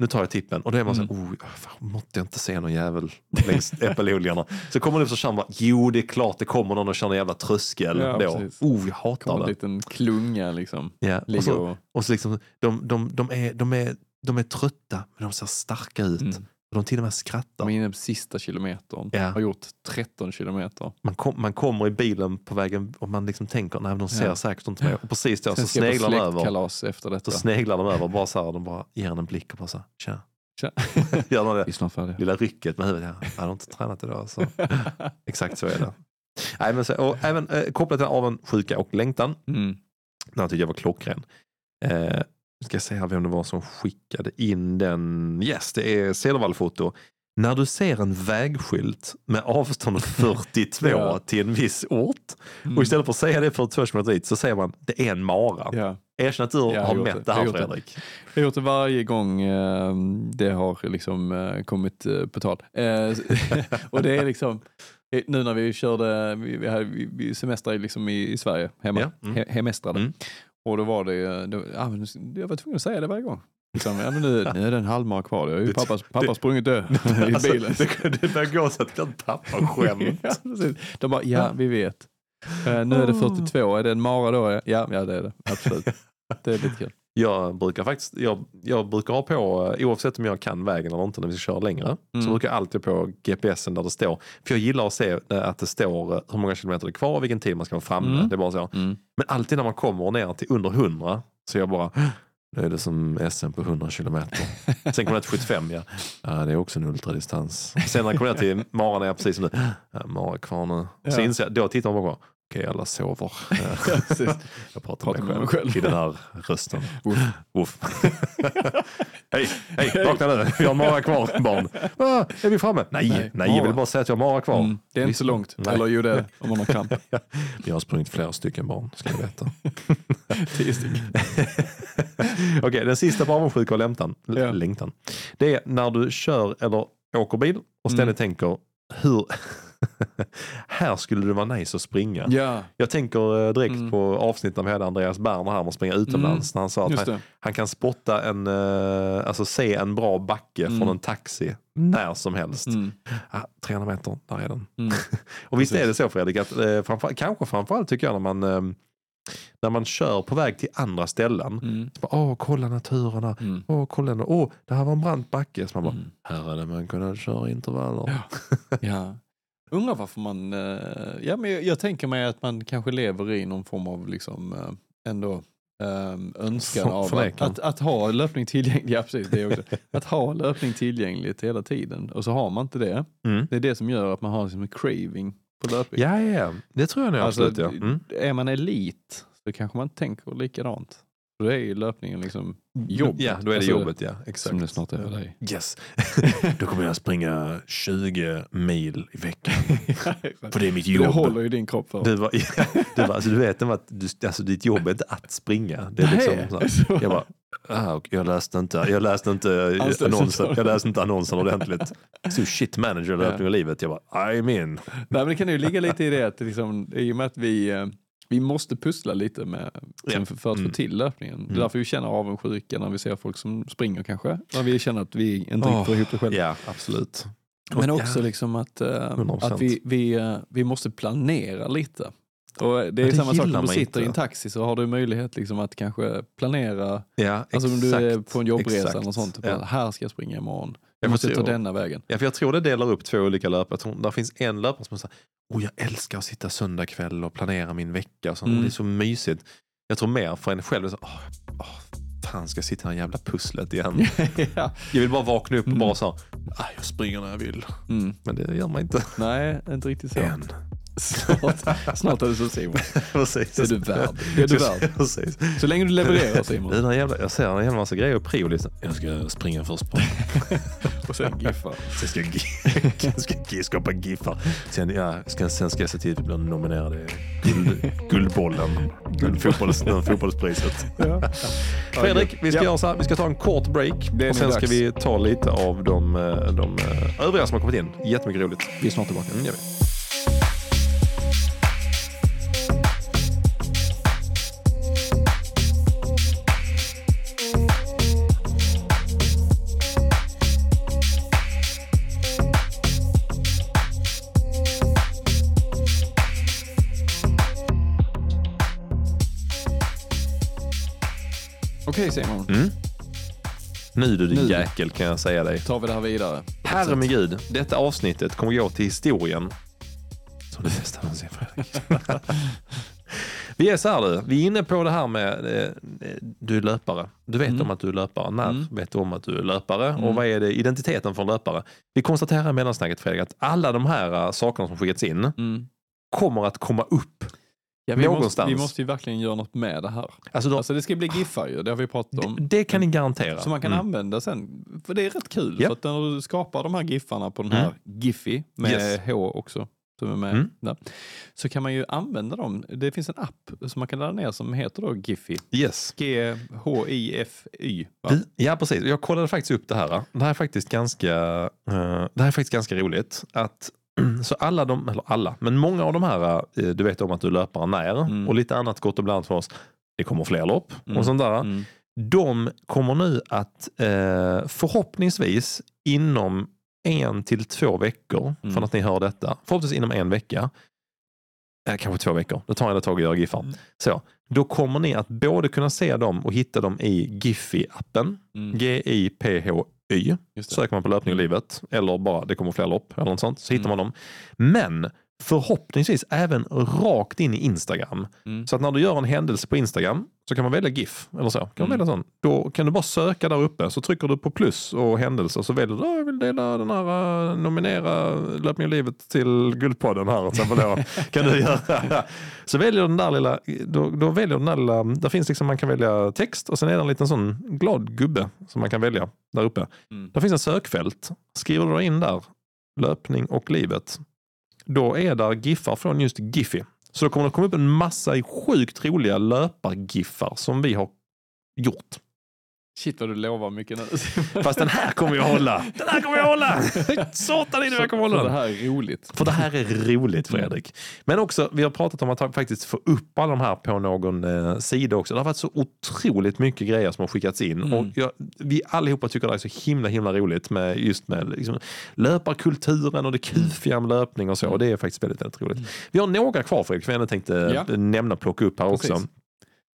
nu tar jag tippen och då är man så Mm. här, oh, fan, måtte jag inte se någon jävel längs äppelodlingarna. Så kommer det så känner man, jo det är klart det kommer någon och kör en jävla tröskel Ja, då. precis. Oh, jag hatar Kommer en det. liten klunga liksom. Ja. Och, så, och så liksom, de, de, de, är, de, är, de är trötta men de ser starka ut. Mm. Och de till och med skrattar. De är inne på sista kilometern. Ja. Har gjort 13 kilometer. Man, kom, man kommer i bilen på vägen och man liksom tänker, nej men de ser Ja. säkert inte mig. Och precis då så Sen sneglar de över. efter detta. Så sneglar de över bara så här, de bara ger en en blick och bara så här, tja. Tja. Gör de det? Vi är snart färdiga. lilla rycket med huvudet. Ja, jag har inte tränat idag. Så. Exakt så är det. Nej, men så, och även eh, kopplat till avundsjuka och längtan. Mm. Den tyckte jag var klockren. Eh, nu ska jag se här vem det var som skickade in den. Yes, det är Cedervall-foto. När du ser en vägskylt med avstånd 42 Ja. till en viss ort Mm. och istället för att säga det 42 km dit så säger man det är en mara. Ja. Erkänn att du jag har mätt det. det Jag här det. Fredrik. Jag har gjort det varje gång eh, det har liksom eh, kommit eh, på tal. Eh, och det är liksom, nu när vi körde, vi, hade, vi, semestrade liksom i, Sverige, hemma, Ja, mm. he, hemestrade. Mm. Och då var det, då, ja, men jag var tvungen att säga det varje gång. Liksom, ja, men nu, nu är det en halvmara kvar, jag har ju Det- pappa, det- sprungit dö i Alltså, bilen. det, det börjar gå så att det blir ett pappaskämt. ja, precis. De bara, ja vi vet. Eh, nu är det 42, är det en mara då? Ja, ja det är det, absolut. Det är lite kul. Jag brukar faktiskt, jag, jag brukar ha på, eh, oavsett om jag kan vägen eller inte när vi ska köra längre, så Mm. brukar jag alltid ha på GPSen där det står. För jag gillar att se eh, att det står eh, hur många kilometer det är kvar och vilken tid man ska vara framme. Mm. Det är bara så. Mm. Men alltid när man kommer ner till under 100 så jag bara, nu är det som SM på 100 kilometer. Sen kommer jag till 75, ja. ja det är också en ultradistans. Sen när jag kommer ner till Mara är jag precis som nu, ja, Mara är kvar nu. Så Ja. inser jag, då tittar man bara, okej alla sover. jag pratar, Pratar med mig själv, i den här rösten. Uff. hej, hej, vakna nu. Vi har Mara kvar barn. Ah, är vi framme? Nej, nej, Nej, jag vill bara säga att jag har Mara kvar. Mm. Det är inte så långt. Nej. Eller jo det är om man har kramp. Jag har sprungit flera stycken barn, ska jag veta. Tio stycken. Okej, den sista på avundsjuka och längtan, Ja. längtan. Det är när du kör eller åker bil och ständigt Mm. tänker hur här skulle det vara nice att springa. Ja, Jag tänker eh, direkt Mm. på avsnittet när vi hade Andreas Berner här om att springa utomlands. När han sa att han, han kan spotta en, eh, alltså se en bra backe Mm. från en taxi när som helst. Mm. Ah, 300 meter, där är den. Mm. Och visst Precis. är det så Fredrik, att, eh, framför, kanske framförallt tycker jag när man, eh, när man kör på väg till andra ställen. Mm. Så bara, Åh, kolla naturen här. Mm. Åh, kolla. Åh, det här var en brant backe. Så man bara, Mm. här hade man kunnat köra intervaller. Ja. Ja. Undrar varför man, eh, ja men jag, jag tänker mig att man kanske lever i någon form av liksom eh, ändå eh, önskan av att, att, att ha löpning tillgänglig, ja precis det också. Att ha löpning tillgängligt hela tiden och så har man inte det. Mm. Det är det som gör att man har liksom en craving på löpning. Ja, ja, ja. Det tror jag nog Alltså, absolut. Ja. Mm. Är man elit så kanske man tänker likadant. Då är ju löpningen liksom jobbet. Ja, då är det Alltså, jobbet. Ja, exakt. Som det snart är för dig. Yes. då kommer jag springa 20 mil i veckan. För det är mitt det jobb. håller ju din kropp för. Du, var, ja, du, var, alltså, du vet att du, alltså, ditt jobb är inte att springa. Det är liksom, så här. Jag bara, ah, okej, jag läste inte, jag läste inte annonsen, jag läste inte annonsen ordentligt. Så shit manager löpning och livet. Jag bara, I'm in. Nej, men det kan ju ligga lite i det att liksom, i och med att vi, eh, vi måste pussla lite med, Ja. för, för att Mm. få till löpningen. Det Mm. är därför vi känner avundsjuka när vi ser folk som springer kanske. När vi känner att vi inte riktigt får ihop det själva. Ja, absolut. Men också ja, liksom att, 100%. att vi, vi, eh, vi måste planera lite. Och det är det samma sak om du sitter i en inte. taxi så har du möjlighet liksom att kanske planera, Ja, alltså om du är exakt, på en jobbresa exakt. eller sånt. Typ, Ja. Här ska jag springa imorgon. Jag måste ta denna vägen. Ja, för jag tror det delar upp två olika löpare. Där finns en löpare som säger oh, jag älskar att sitta söndag kväll och planera min vecka. Och så. Mm. Det är så mysigt. Jag tror mer för en själv, så, åh, åh, fan ska jag sitta i det här jävla pusslet igen. ja. Jag vill bara vakna upp och Mm. bara så, ah, jag springer när jag vill. mm. Men det gör man inte Nej, inte riktigt så. än. Snart, snart är det så Simon. Precis. Är du värd. Är du värd. Precis. Så länge du levererar Simon. Jävla, jag ser en jävla massa grejer på priolistan. Jag ska springa först på. Och sen giffa. Sen ska jag, jag ska skapa giffar. Sen, ja, ska, sen ska jag se till att vi blir nominerade i guld, Guldbollen. Den fotbolls, den fotbollspriset. Ja. Fredrik, vi ska Ja. göra så här. Vi ska ta en kort break. Och sen ska dags. vi ta lite av de, eh, de eh, övriga som har kommit in. Jättemycket roligt. Vi är snart tillbaka. Mm, Okej Simon, Mm. Nu du din Nu. jäkel kan jag säga dig. tar vi det här vidare. Herre min gud, detta avsnittet kommer gå till historien. Som det bästa någonsin Fredrik. Vi är så här du, vi är inne på det här med eh, du är löpare. Du vet Mm. om att du är löpare. När Mm. vet du om att du är löpare? Och Mm. vad är det identiteten för en löpare? Vi konstaterar i mellansnacket Fredrik att alla de här eh, sakerna som skickats in Mm. kommer att komma upp. Ja, vi, måste, vi måste ju verkligen göra något med det här. Alltså de, Alltså det ska bli giffar ju, det har vi pratat om. det, det kan ni garantera. Som man kan Mm. använda sen. För det är rätt kul. Ja. För att när du skapar de här giffarna på den här Mm. Giphy med Yes. H också. Som är med Mm. där. Så kan man ju använda dem. Det finns en app som man kan ladda ner som heter då Giphy. Yes. G-H-I-F-Y. Ja, precis. Jag kollade faktiskt upp det här. Det här är faktiskt ganska, eh, det här är faktiskt ganska roligt. Att, så alla de, eller alla, men många av de här, eh, du vet om att du löpar när Mm. och lite annat gott och blandat för oss. Det kommer fler lopp Mm. och sånt där. Mm. De kommer nu att eh, förhoppningsvis inom en till två veckor Mm. från att ni hör detta, förhoppningsvis inom en vecka, eh, kanske två veckor, det tar en ett tag att göra giffar. Mm. Så, då kommer ni att både kunna se dem och hitta dem i Giphy-appen. Mm. Det. Söker man på löpning och livet eller bara det kommer fler lopp eller något sånt så hittar Mm. man dem. Men förhoppningsvis även rakt in i Instagram. Mm. Så att när du gör en händelse på Instagram så kan man välja GIF eller så. Kan man Mm. välja sån. Då kan du bara söka där uppe så trycker du på plus och händelse och så väljer du "Ah, jag vill dela den här, eh, nominera löpning och livet till Guldpodden här. till exempel då. kan du göra. Så väljer du den där lilla, då, då väljer du den där lilla, där finns liksom man kan välja text och sen är det en liten sån glad gubbe som man kan välja där uppe. Mm. Där finns en sökfält. Skriver du in där, löpning och livet, då är där giffar från just Giphy. Så då kommer det komma upp en massa sjukt roliga löpargiffar som vi har gjort. Shit vad du lovar mycket nu. Fast den här kommer jag hålla. Den här kommer jag hålla! Satan i det jag kommer hålla Så det den. här är roligt. För det här är roligt Fredrik. Men också, vi har pratat om att faktiskt få upp alla de här på någon eh, sida också. Det har varit så otroligt mycket grejer som har skickats in. Mm. Och jag, vi allihopa tycker det är så himla himla roligt med just med liksom, löparkulturen och det kufiga med löpning och så. Och det är faktiskt väldigt, väldigt roligt. Vi har några kvar Fredrik, som jag ändå tänkte Ja. nämna plocka upp här Precis. också.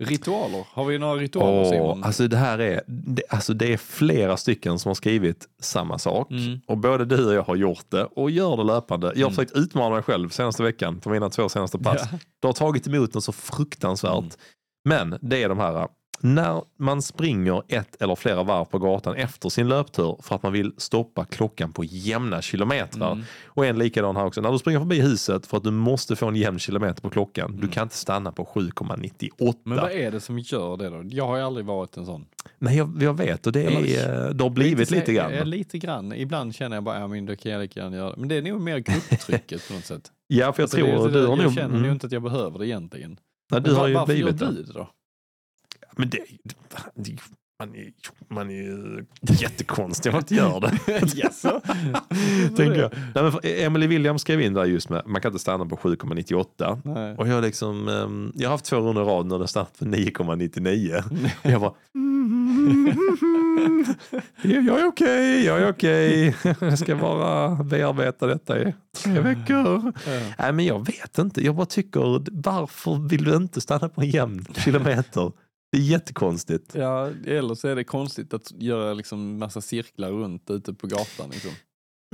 Ritualer, har vi några ritualer Åh, Simon? alltså det här är, det, alltså det är flera stycken som har skrivit samma sak. Mm. Och både du och jag har gjort det och gör det löpande. Jag har Mm. försökt utmana mig själv senaste veckan på mina två senaste pass. Ja. Det har tagit emot något så fruktansvärt. Mm. Men det är de här, när man springer ett eller flera varv på gatan efter sin löptur för att man vill stoppa klockan på jämna kilometrar. Mm. Och en likadan här också, när du springer förbi huset för att du måste få en jämn kilometer på klockan. Du Mm. kan inte stanna på 7,98. Men vad är det som gör det då? Jag har ju aldrig varit en sån. Nej, jag, jag vet och det, är, det har blivit lite Ja, grann. lite grann. Ibland känner jag bara, ja men då kan jag lika gärna göra det. Men det är nog mer grupptrycket på något sätt. Ja, för jag Alltså, tror det, är- du har jag nog... känner mm, nog inte att jag behöver det egentligen. nej, du Men har ju varför blivit gör det. du det då? Men det, det man, är, man är jättekonstig om man inte gör det. Jaså? Tänker jag. Nej, men Emily Williams skrev in där just med man kan inte stanna på 7,98. Nej. Och jag, liksom, ehm, jag har haft två runder i rad när det stannat på 9,99. Och jag bara... "Ja, jag är okej, jag är okej. Jag ska bara bearbeta detta i tre veckor. Nej men jag vet inte. Jag bara tycker, varför vill du inte stanna på en jämn kilometer? Det är jättekonstigt. Ja, eller så är det konstigt att göra liksom massa cirklar runt ute på gatan. Liksom.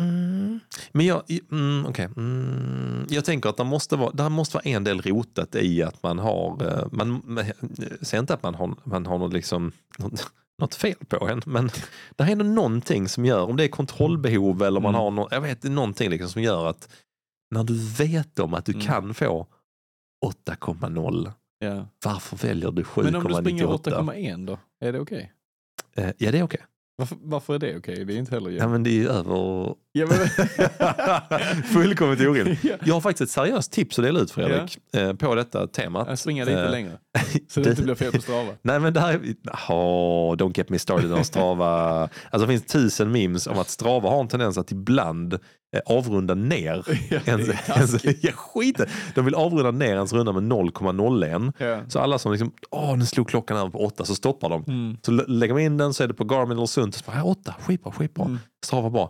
Mm. Men jag, mm, okay. mm, jag tänker att det måste, vara, det måste vara en del rotat i att man har, eh, man, man säger inte att man har, man har något, liksom, något, något fel på en, men det är ändå någonting som gör, om det är kontrollbehov eller man Mm. har no, jag vet, är någonting liksom som gör att när du vet om att du Mm. kan få 8,0, Ja. varför väljer du 7,98? Men om du springer 8,1 då? Är det okej? Eh, Ja, det är okej. Varför, varför är det okej? Det är inte heller Ja, men det är ju över... Ja, men... Fullkomligt orimligt. Ja. Jag har faktiskt ett seriöst tips att dela ut Fredrik eh, på detta temat. Jag springer lite Eh, längre. Så det det- inte blir fel på Strava. Nej men det här, oh, don't get me started on Strava. Alltså det finns tusen memes om att Strava har en tendens att ibland eh, avrunda ner. Ja, ens, ens, ja, skit De vill avrunda ner ens runda med 0,01. Ja. Så alla som liksom, åh nu slog klockan över på åtta så stoppar de. Mm. Så lä- lägger man in den så är det på Garmin eller Sunt. Så bara, ja, åtta, skitbra, skitbra. Mm. Strava bara,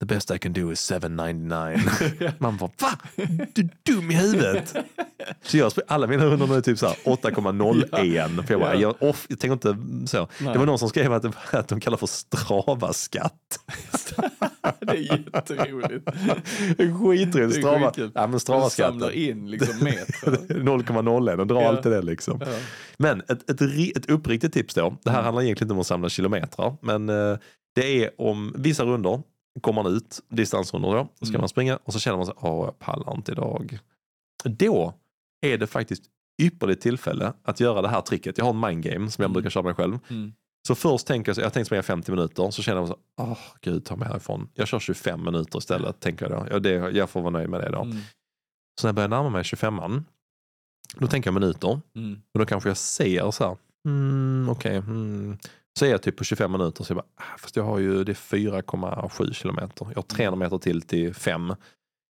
the best I can do is 799. Man bara, va? Du är dum i huvudet. Så jag alla mina hundar nu är typ så här 8,01. För jag, bara, Ja. jag, off, jag tänker inte så. Nej. Det var någon som skrev att, att de kallar för Strava-skatt. det är jätteroligt. Skitroligt. Strava, ja, men Strava-skatten. samlar in liksom meter. 0,01 och drar Ja. alltid det liksom. Ja. Men ett, ett, ett uppriktigt tips då. Det här Mm. handlar egentligen inte om att samla kilometrar. Men eh, det är om vissa runder kommer man ut, distansrundor då, så ska Mm. man springa och så känner man sig, åh jag pallar inte idag. Då är det faktiskt ypperligt tillfälle att göra det här tricket. Jag har en mindgame som jag Mm. brukar köra mig själv. Mm. Så först tänker jag, jag tänkte springa 50 minuter, så känner jag så, åh gud ta mig härifrån. Jag kör 25 minuter istället, tänker jag då. Ja, det, jag får vara nöjd med det då. Mm. Så när jag börjar närma mig 25an, då tänker jag minuter. Mm. Och då kanske jag ser så här, mm, okej, mm. Så är jag typ på 25 minuter så jag bara, ah, fast jag har ju, det är 4,7 kilometer. Jag har 300 meter till till 5.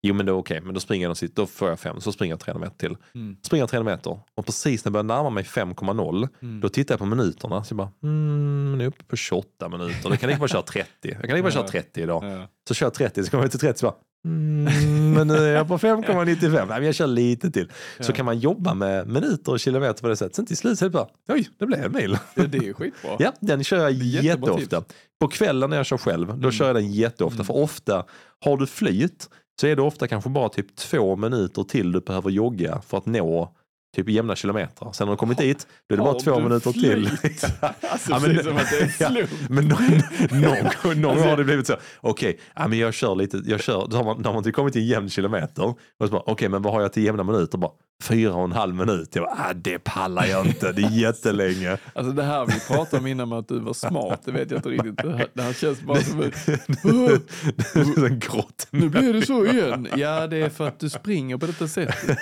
Jo men det är okej, men då springer jag, då får jag 5, så springer jag 300 meter till. Mm. Springer jag 300 meter och precis när jag börjar närma mig 5,0 Mm. då tittar jag på minuterna så jag bara, mm, nu är uppe på 28 minuter. Då kan jag lika bara köra 30. Jag kan lika bara köra Ja. 30 idag. Ja. Så kör jag 30, så kommer jag till 30 så bara, Mm, men nu är jag på 5,95. Nej, men jag kör lite till. Så Ja. kan man jobba med minuter och kilometer på det sättet. Sen till slut så är det bara, oj, det blev en mil. Ja, det är skitbra. Ja, den kör jag jätteofta. På kvällen när jag kör själv, då Mm. kör jag den jätteofta. Mm. För ofta, har du flyt så är det ofta kanske bara typ två minuter till du behöver jogga för att nå typ jämna kilometer. Sen när du kommit dit, då är det bara två minuter till. flyt? Alltså, Ja, men- som att det är en Ja, slump. Men någon, någon, någon Alltså- har det blivit så, okej, ja, men jag kör lite, jag kör, då har man, då har man typ kommit till en jämn kilometer. Okej, men vad har jag till jämna minuter? Bara, fyra och en halv minut. Jag bara, ah, det pallar jag inte, det är jättelänge. Alltså det här vi pratade om innan med att du var smart, det vet jag inte riktigt. Det här, det här känns bara som en grott. nu blir det så igen. Ja, det är för att du springer på detta sättet.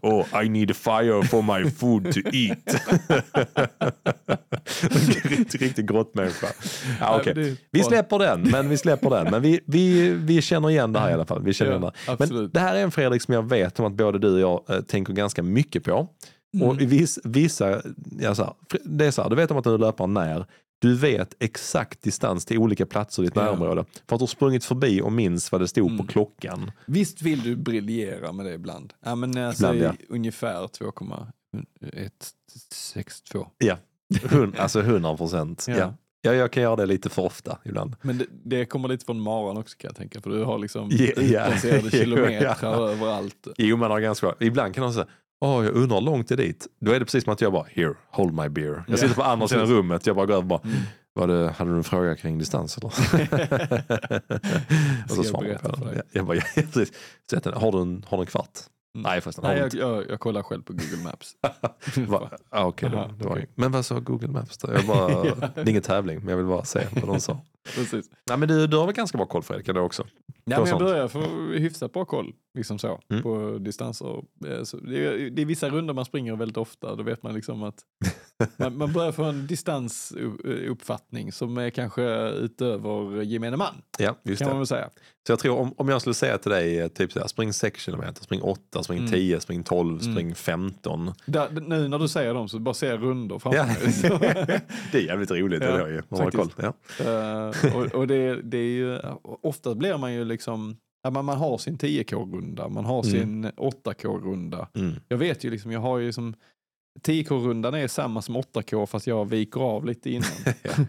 Oh, I need a fire for my food to eat. riktigt, riktigt grottmänniska. Ja, är Vi släpper den, men vi släpper den. Men vi, vi, vi känner igen det här i alla fall. Vi känner igen det. Men det här är en Fredrik som jag vet om att både du och jag eh, tänker ganska mycket på. Mm. Och viss, vissa, ja, så här, det är så här, du vet om att du löper när. Du vet exakt distans till olika platser i ditt Ja. närområde. För att du har sprungit förbi och minns vad det stod på Mm. klockan. Visst vill du briljera med det ibland? Ja, men alltså Ibland, i ungefär 2,162. Ja, Hun, alltså 100 procent. Ja. Ja. Ja, jag kan göra det lite för ofta ibland. Men det, det kommer lite från maran också kan jag tänka, för du har liksom Ja, ja. utplacerade Ja. kilometrar överallt. Jo, man har ganska bra. Ibland kan de säga, åh, jag undrar hur långt det är dit. Då är det precis som att jag bara, here, hold my beer. Jag Ja, sitter på andra sidan rummet, jag bara går över och bara, Mm. var det, hade du en fråga kring distans eller? och så jag svarar berätta på den. Jag, jag bara, ja, precis. Så jag tänkte, har, du en, har du en kvart? Mm. Nej förresten, Nej, jag, jag, jag kollar själv på Google Maps. Va? Ah, okej, Aha, det, det var. Men vad sa Google Maps då? Jag bara, Ja. Det är ingen tävling, men jag vill bara se vad de sa. Precis. Nej, men du, du har väl ganska bra koll Fredrik, du också? Ja, På men jag börjar få hyfsat bra koll liksom så, Mm. på distanser. Eh, det, är, det är vissa runder man springer väldigt ofta. Då vet man liksom att man, man börjar få en distansuppfattning som är kanske utöver gemene man. Ja, just Kan det. man väl säga. Så jag tror om, om jag skulle säga till dig, eh, typ så här, spring 6 kilometer, spring 8, spring Mm. 10, spring 12, Mm. spring 15. Där, nu när du säger dem så bara ser jag runder framför mig. Det är jävligt roligt, Ja, det är ju. Man har koll. Ja. eh, och och det, det är ju, ofta blir man ju liksom, ja, man, man har sin 10k-runda, man har Mm. sin 8k-runda. Mm. Jag vet ju liksom, jag har ju som 10k-rundan är samma som 8k fast jag viker av lite innan.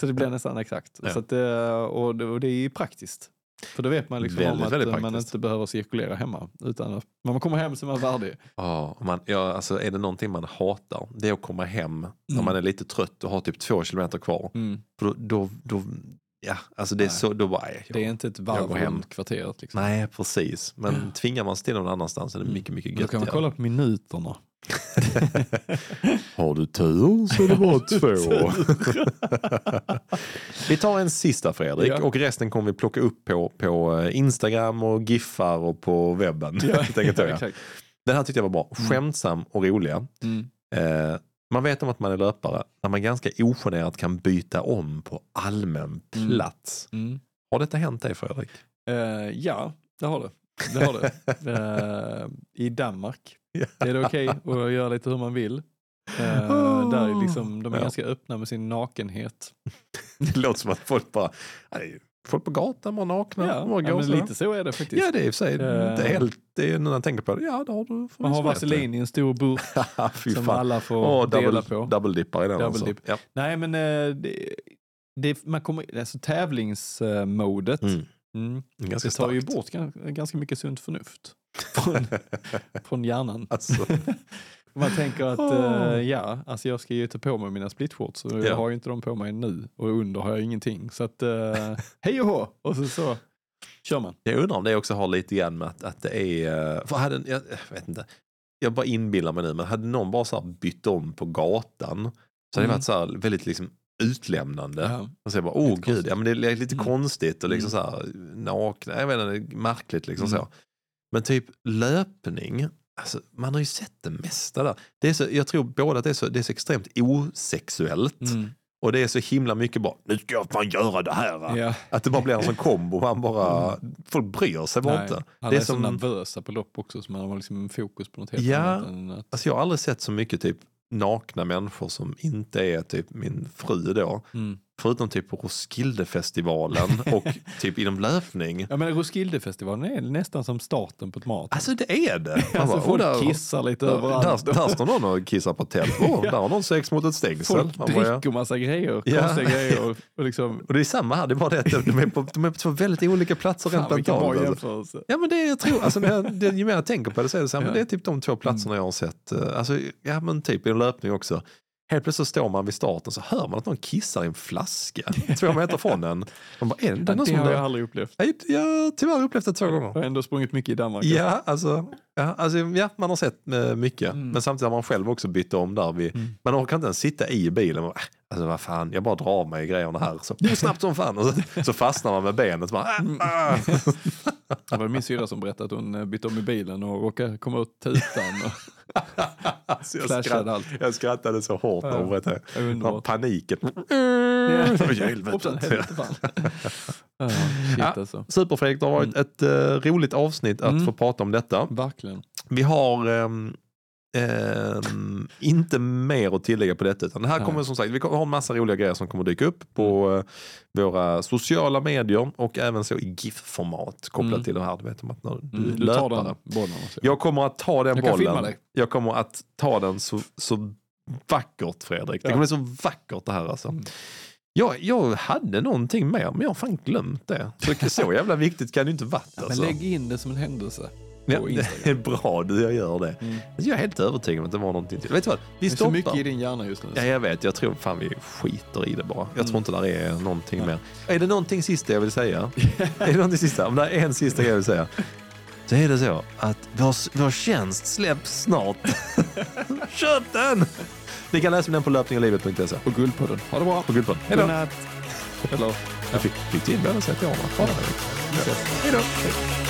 Så det blir nästan exakt. Ja. Så att, eh, och, det, och det är ju praktiskt. För då vet man liksom Väldigt, om att man praktiskt. inte behöver cirkulera hemma. Utan att man kommer hem är man färdig. Ja, man, ja, alltså är det någonting man hatar, det är att komma hem när Mm. man är lite trött och har typ två kilometer kvar. Mm. För då, då, då, ja, alltså det är Nej. så, då bara, nej, Det är inte ett Jag varv runt kvarteret. Liksom. Nej, precis. Men tvingar man sig till någon annanstans är det mycket, mycket Då kan man kolla på minuterna. Har du tur så är det bara två. vi tar en sista Fredrik Ja. och resten kommer vi plocka upp på, på eh, Instagram och giffar och på webben. Ja. exakt. Den här tyckte jag var bra. Mm. Skämtsam och roliga. Mm. Eh, man vet om att man är löpare när man ganska ogenerat kan byta om på allmän Mm. plats. Mm. Har detta hänt dig Fredrik? Eh, ja, det har det. det, har det. Eh, I Danmark är det okej att göra lite hur man vill. Eh, där är liksom, de är Ja. ganska öppna med sin nakenhet. Det låter som att folk bara, folk på gatan var nakna. Ja, bara ja lite så är det faktiskt. Ja det är i och för sig Eh. inte helt, det är när jag tänker på det, ja det har du man har vaselin i en stor burk som fan. alla får Åh, dela double, på. double dippar i den Double alltså. Ja. Nej men eh, det, det, man kommer, alltså tävlingsmodet Mm. mm, det tar ju starkt. bort gan- ganska mycket sunt förnuft från, från hjärnan. Alltså, Man tänker att Åh. eh, ja, alltså jag ska ju ta på mig mina splitshorts och Ja. jag har ju inte dem på mig nu och under har jag ingenting. Så att eh, hej och hå och så, så kör man. jag undrar om det också har lite grann med att, att det är, eh, för hade, jag, jag vet inte, jag bara inbillar mig nu, men hade någon bara så bytt om på gatan så hade det Mm. varit så väldigt liksom utlämnande. Ja. Och så bara, åh Lite gud, konstigt. ja, men det är lite Mm. konstigt och liksom Mm. så här nakna, jag vet inte, det är märkligt liksom Mm. så. Men typ löpning, alltså, man har ju sett det mesta där. Det är så, jag tror både att det är så, det är så extremt osexuellt Mm. och det är så himla mycket bara, nu ska jag fan göra det här. Ja. Att det bara blir en sån kombo, man bara, folk bryr sig bara inte. Alla Det är, är så som- nervösa på lopp också så man har liksom fokus på något helt Ja. annat. Än att, Alltså jag har aldrig sett så mycket typ nakna människor som inte är typ min fru då. mm. Förutom typ Roskildefestivalen och typ inom löpning. Ja, men Roskildefestivalen är nästan som starten på ett maraton. Alltså det är det. Man Alltså bara, folk "Åh, där- kissar lite överallt. Där, där står någon och kissar på tält. Åh, där har någon sex mot ett stängsel. Folk Man bara, ja. dricker massa grejer, Ja. konstiga grejer. Och, liksom, Och det är samma här, det är bara det att de är på, de är på två väldigt olika platser rent mentalt. Alltså. Ja men det jag tror, alltså, när jag, det, ju mer jag tänker på det så är det så här, men Ja. det är typ de två platserna jag har sett. eh, Alltså, ja men typ i en löpning också. Helt plötsligt står man vid starten så hör man att någon kissar i en flaska två meter från en. Man bara, är det, någon Det har jag aldrig upplevt. Jag jag tyvärr upplevt det två gånger. Jag har ändå sprungit mycket i Danmark. Ja, alltså, ja, alltså, ja, man har sett eh, mycket. Mm. Men samtidigt har man själv också bytt om där. Vid, Mm. Man orkar inte ens sitta i bilen. Bara, "Äh, Alltså vad fan, jag bara drar av mig grejerna här. Så, snabbt som fan. Och så, så fastnar man med benet. Bara, "Ah, ah." Det var min syrra som berättade att hon eh, bytte om i bilen och råkade komma ut tutan och Alltså, jag, skratt, allt. jag skrattade så hårt hon berättade. Det underbart. Paniken. Ja. Helvete. Ja, shit Ja. alltså. Super-Fredrik, det har varit ett eh, roligt avsnitt att Mm. få prata om detta. Verkligen. Vi har ehm, ehm, inte mer att tillägga på detta. Utan det här kommer som sagt, vi kommer ha en massa roliga grejer som kommer dyka upp på Mm. eh, våra sociala medier och även så i GIF-format kopplat Mm. till det här. Du vet om att när du, Mm, du tar löpare. den bollen. Också. Jag kommer att ta den Jag kan filma bollen. dig. Jag kommer att ta den så, så vackert Fredrik. Det Ja. kommer bli så vackert det här alltså. Mm. Jag, jag hade någonting mer men jag har fan glömt det. Så, så jävla viktigt kan det inte varit Men alltså. lägg in det som en händelse. Ja, på det Instagram. är bra du, jag gör det. Mm. Jag är helt övertygad om att det var någonting till. Vet du vad? Vi Det är så mycket i din hjärna just nu. Ja, jag vet. Jag tror fan vi skiter i det bara. Jag tror Mm. inte där är någonting mer. Är det någonting sista jag vill säga? är det någonting sista? Om det är en sista grej jag vill säga. Så är det så att vår, vår tjänst släpps snart. Köp den! Ni kan läsa om den på löpningochlivet.se. Och Guldpodden. Ha det bra. På Guldpodden. Hej då! Godnatt. Eller, Jag fick, fick till båda sätt i år. Hej då!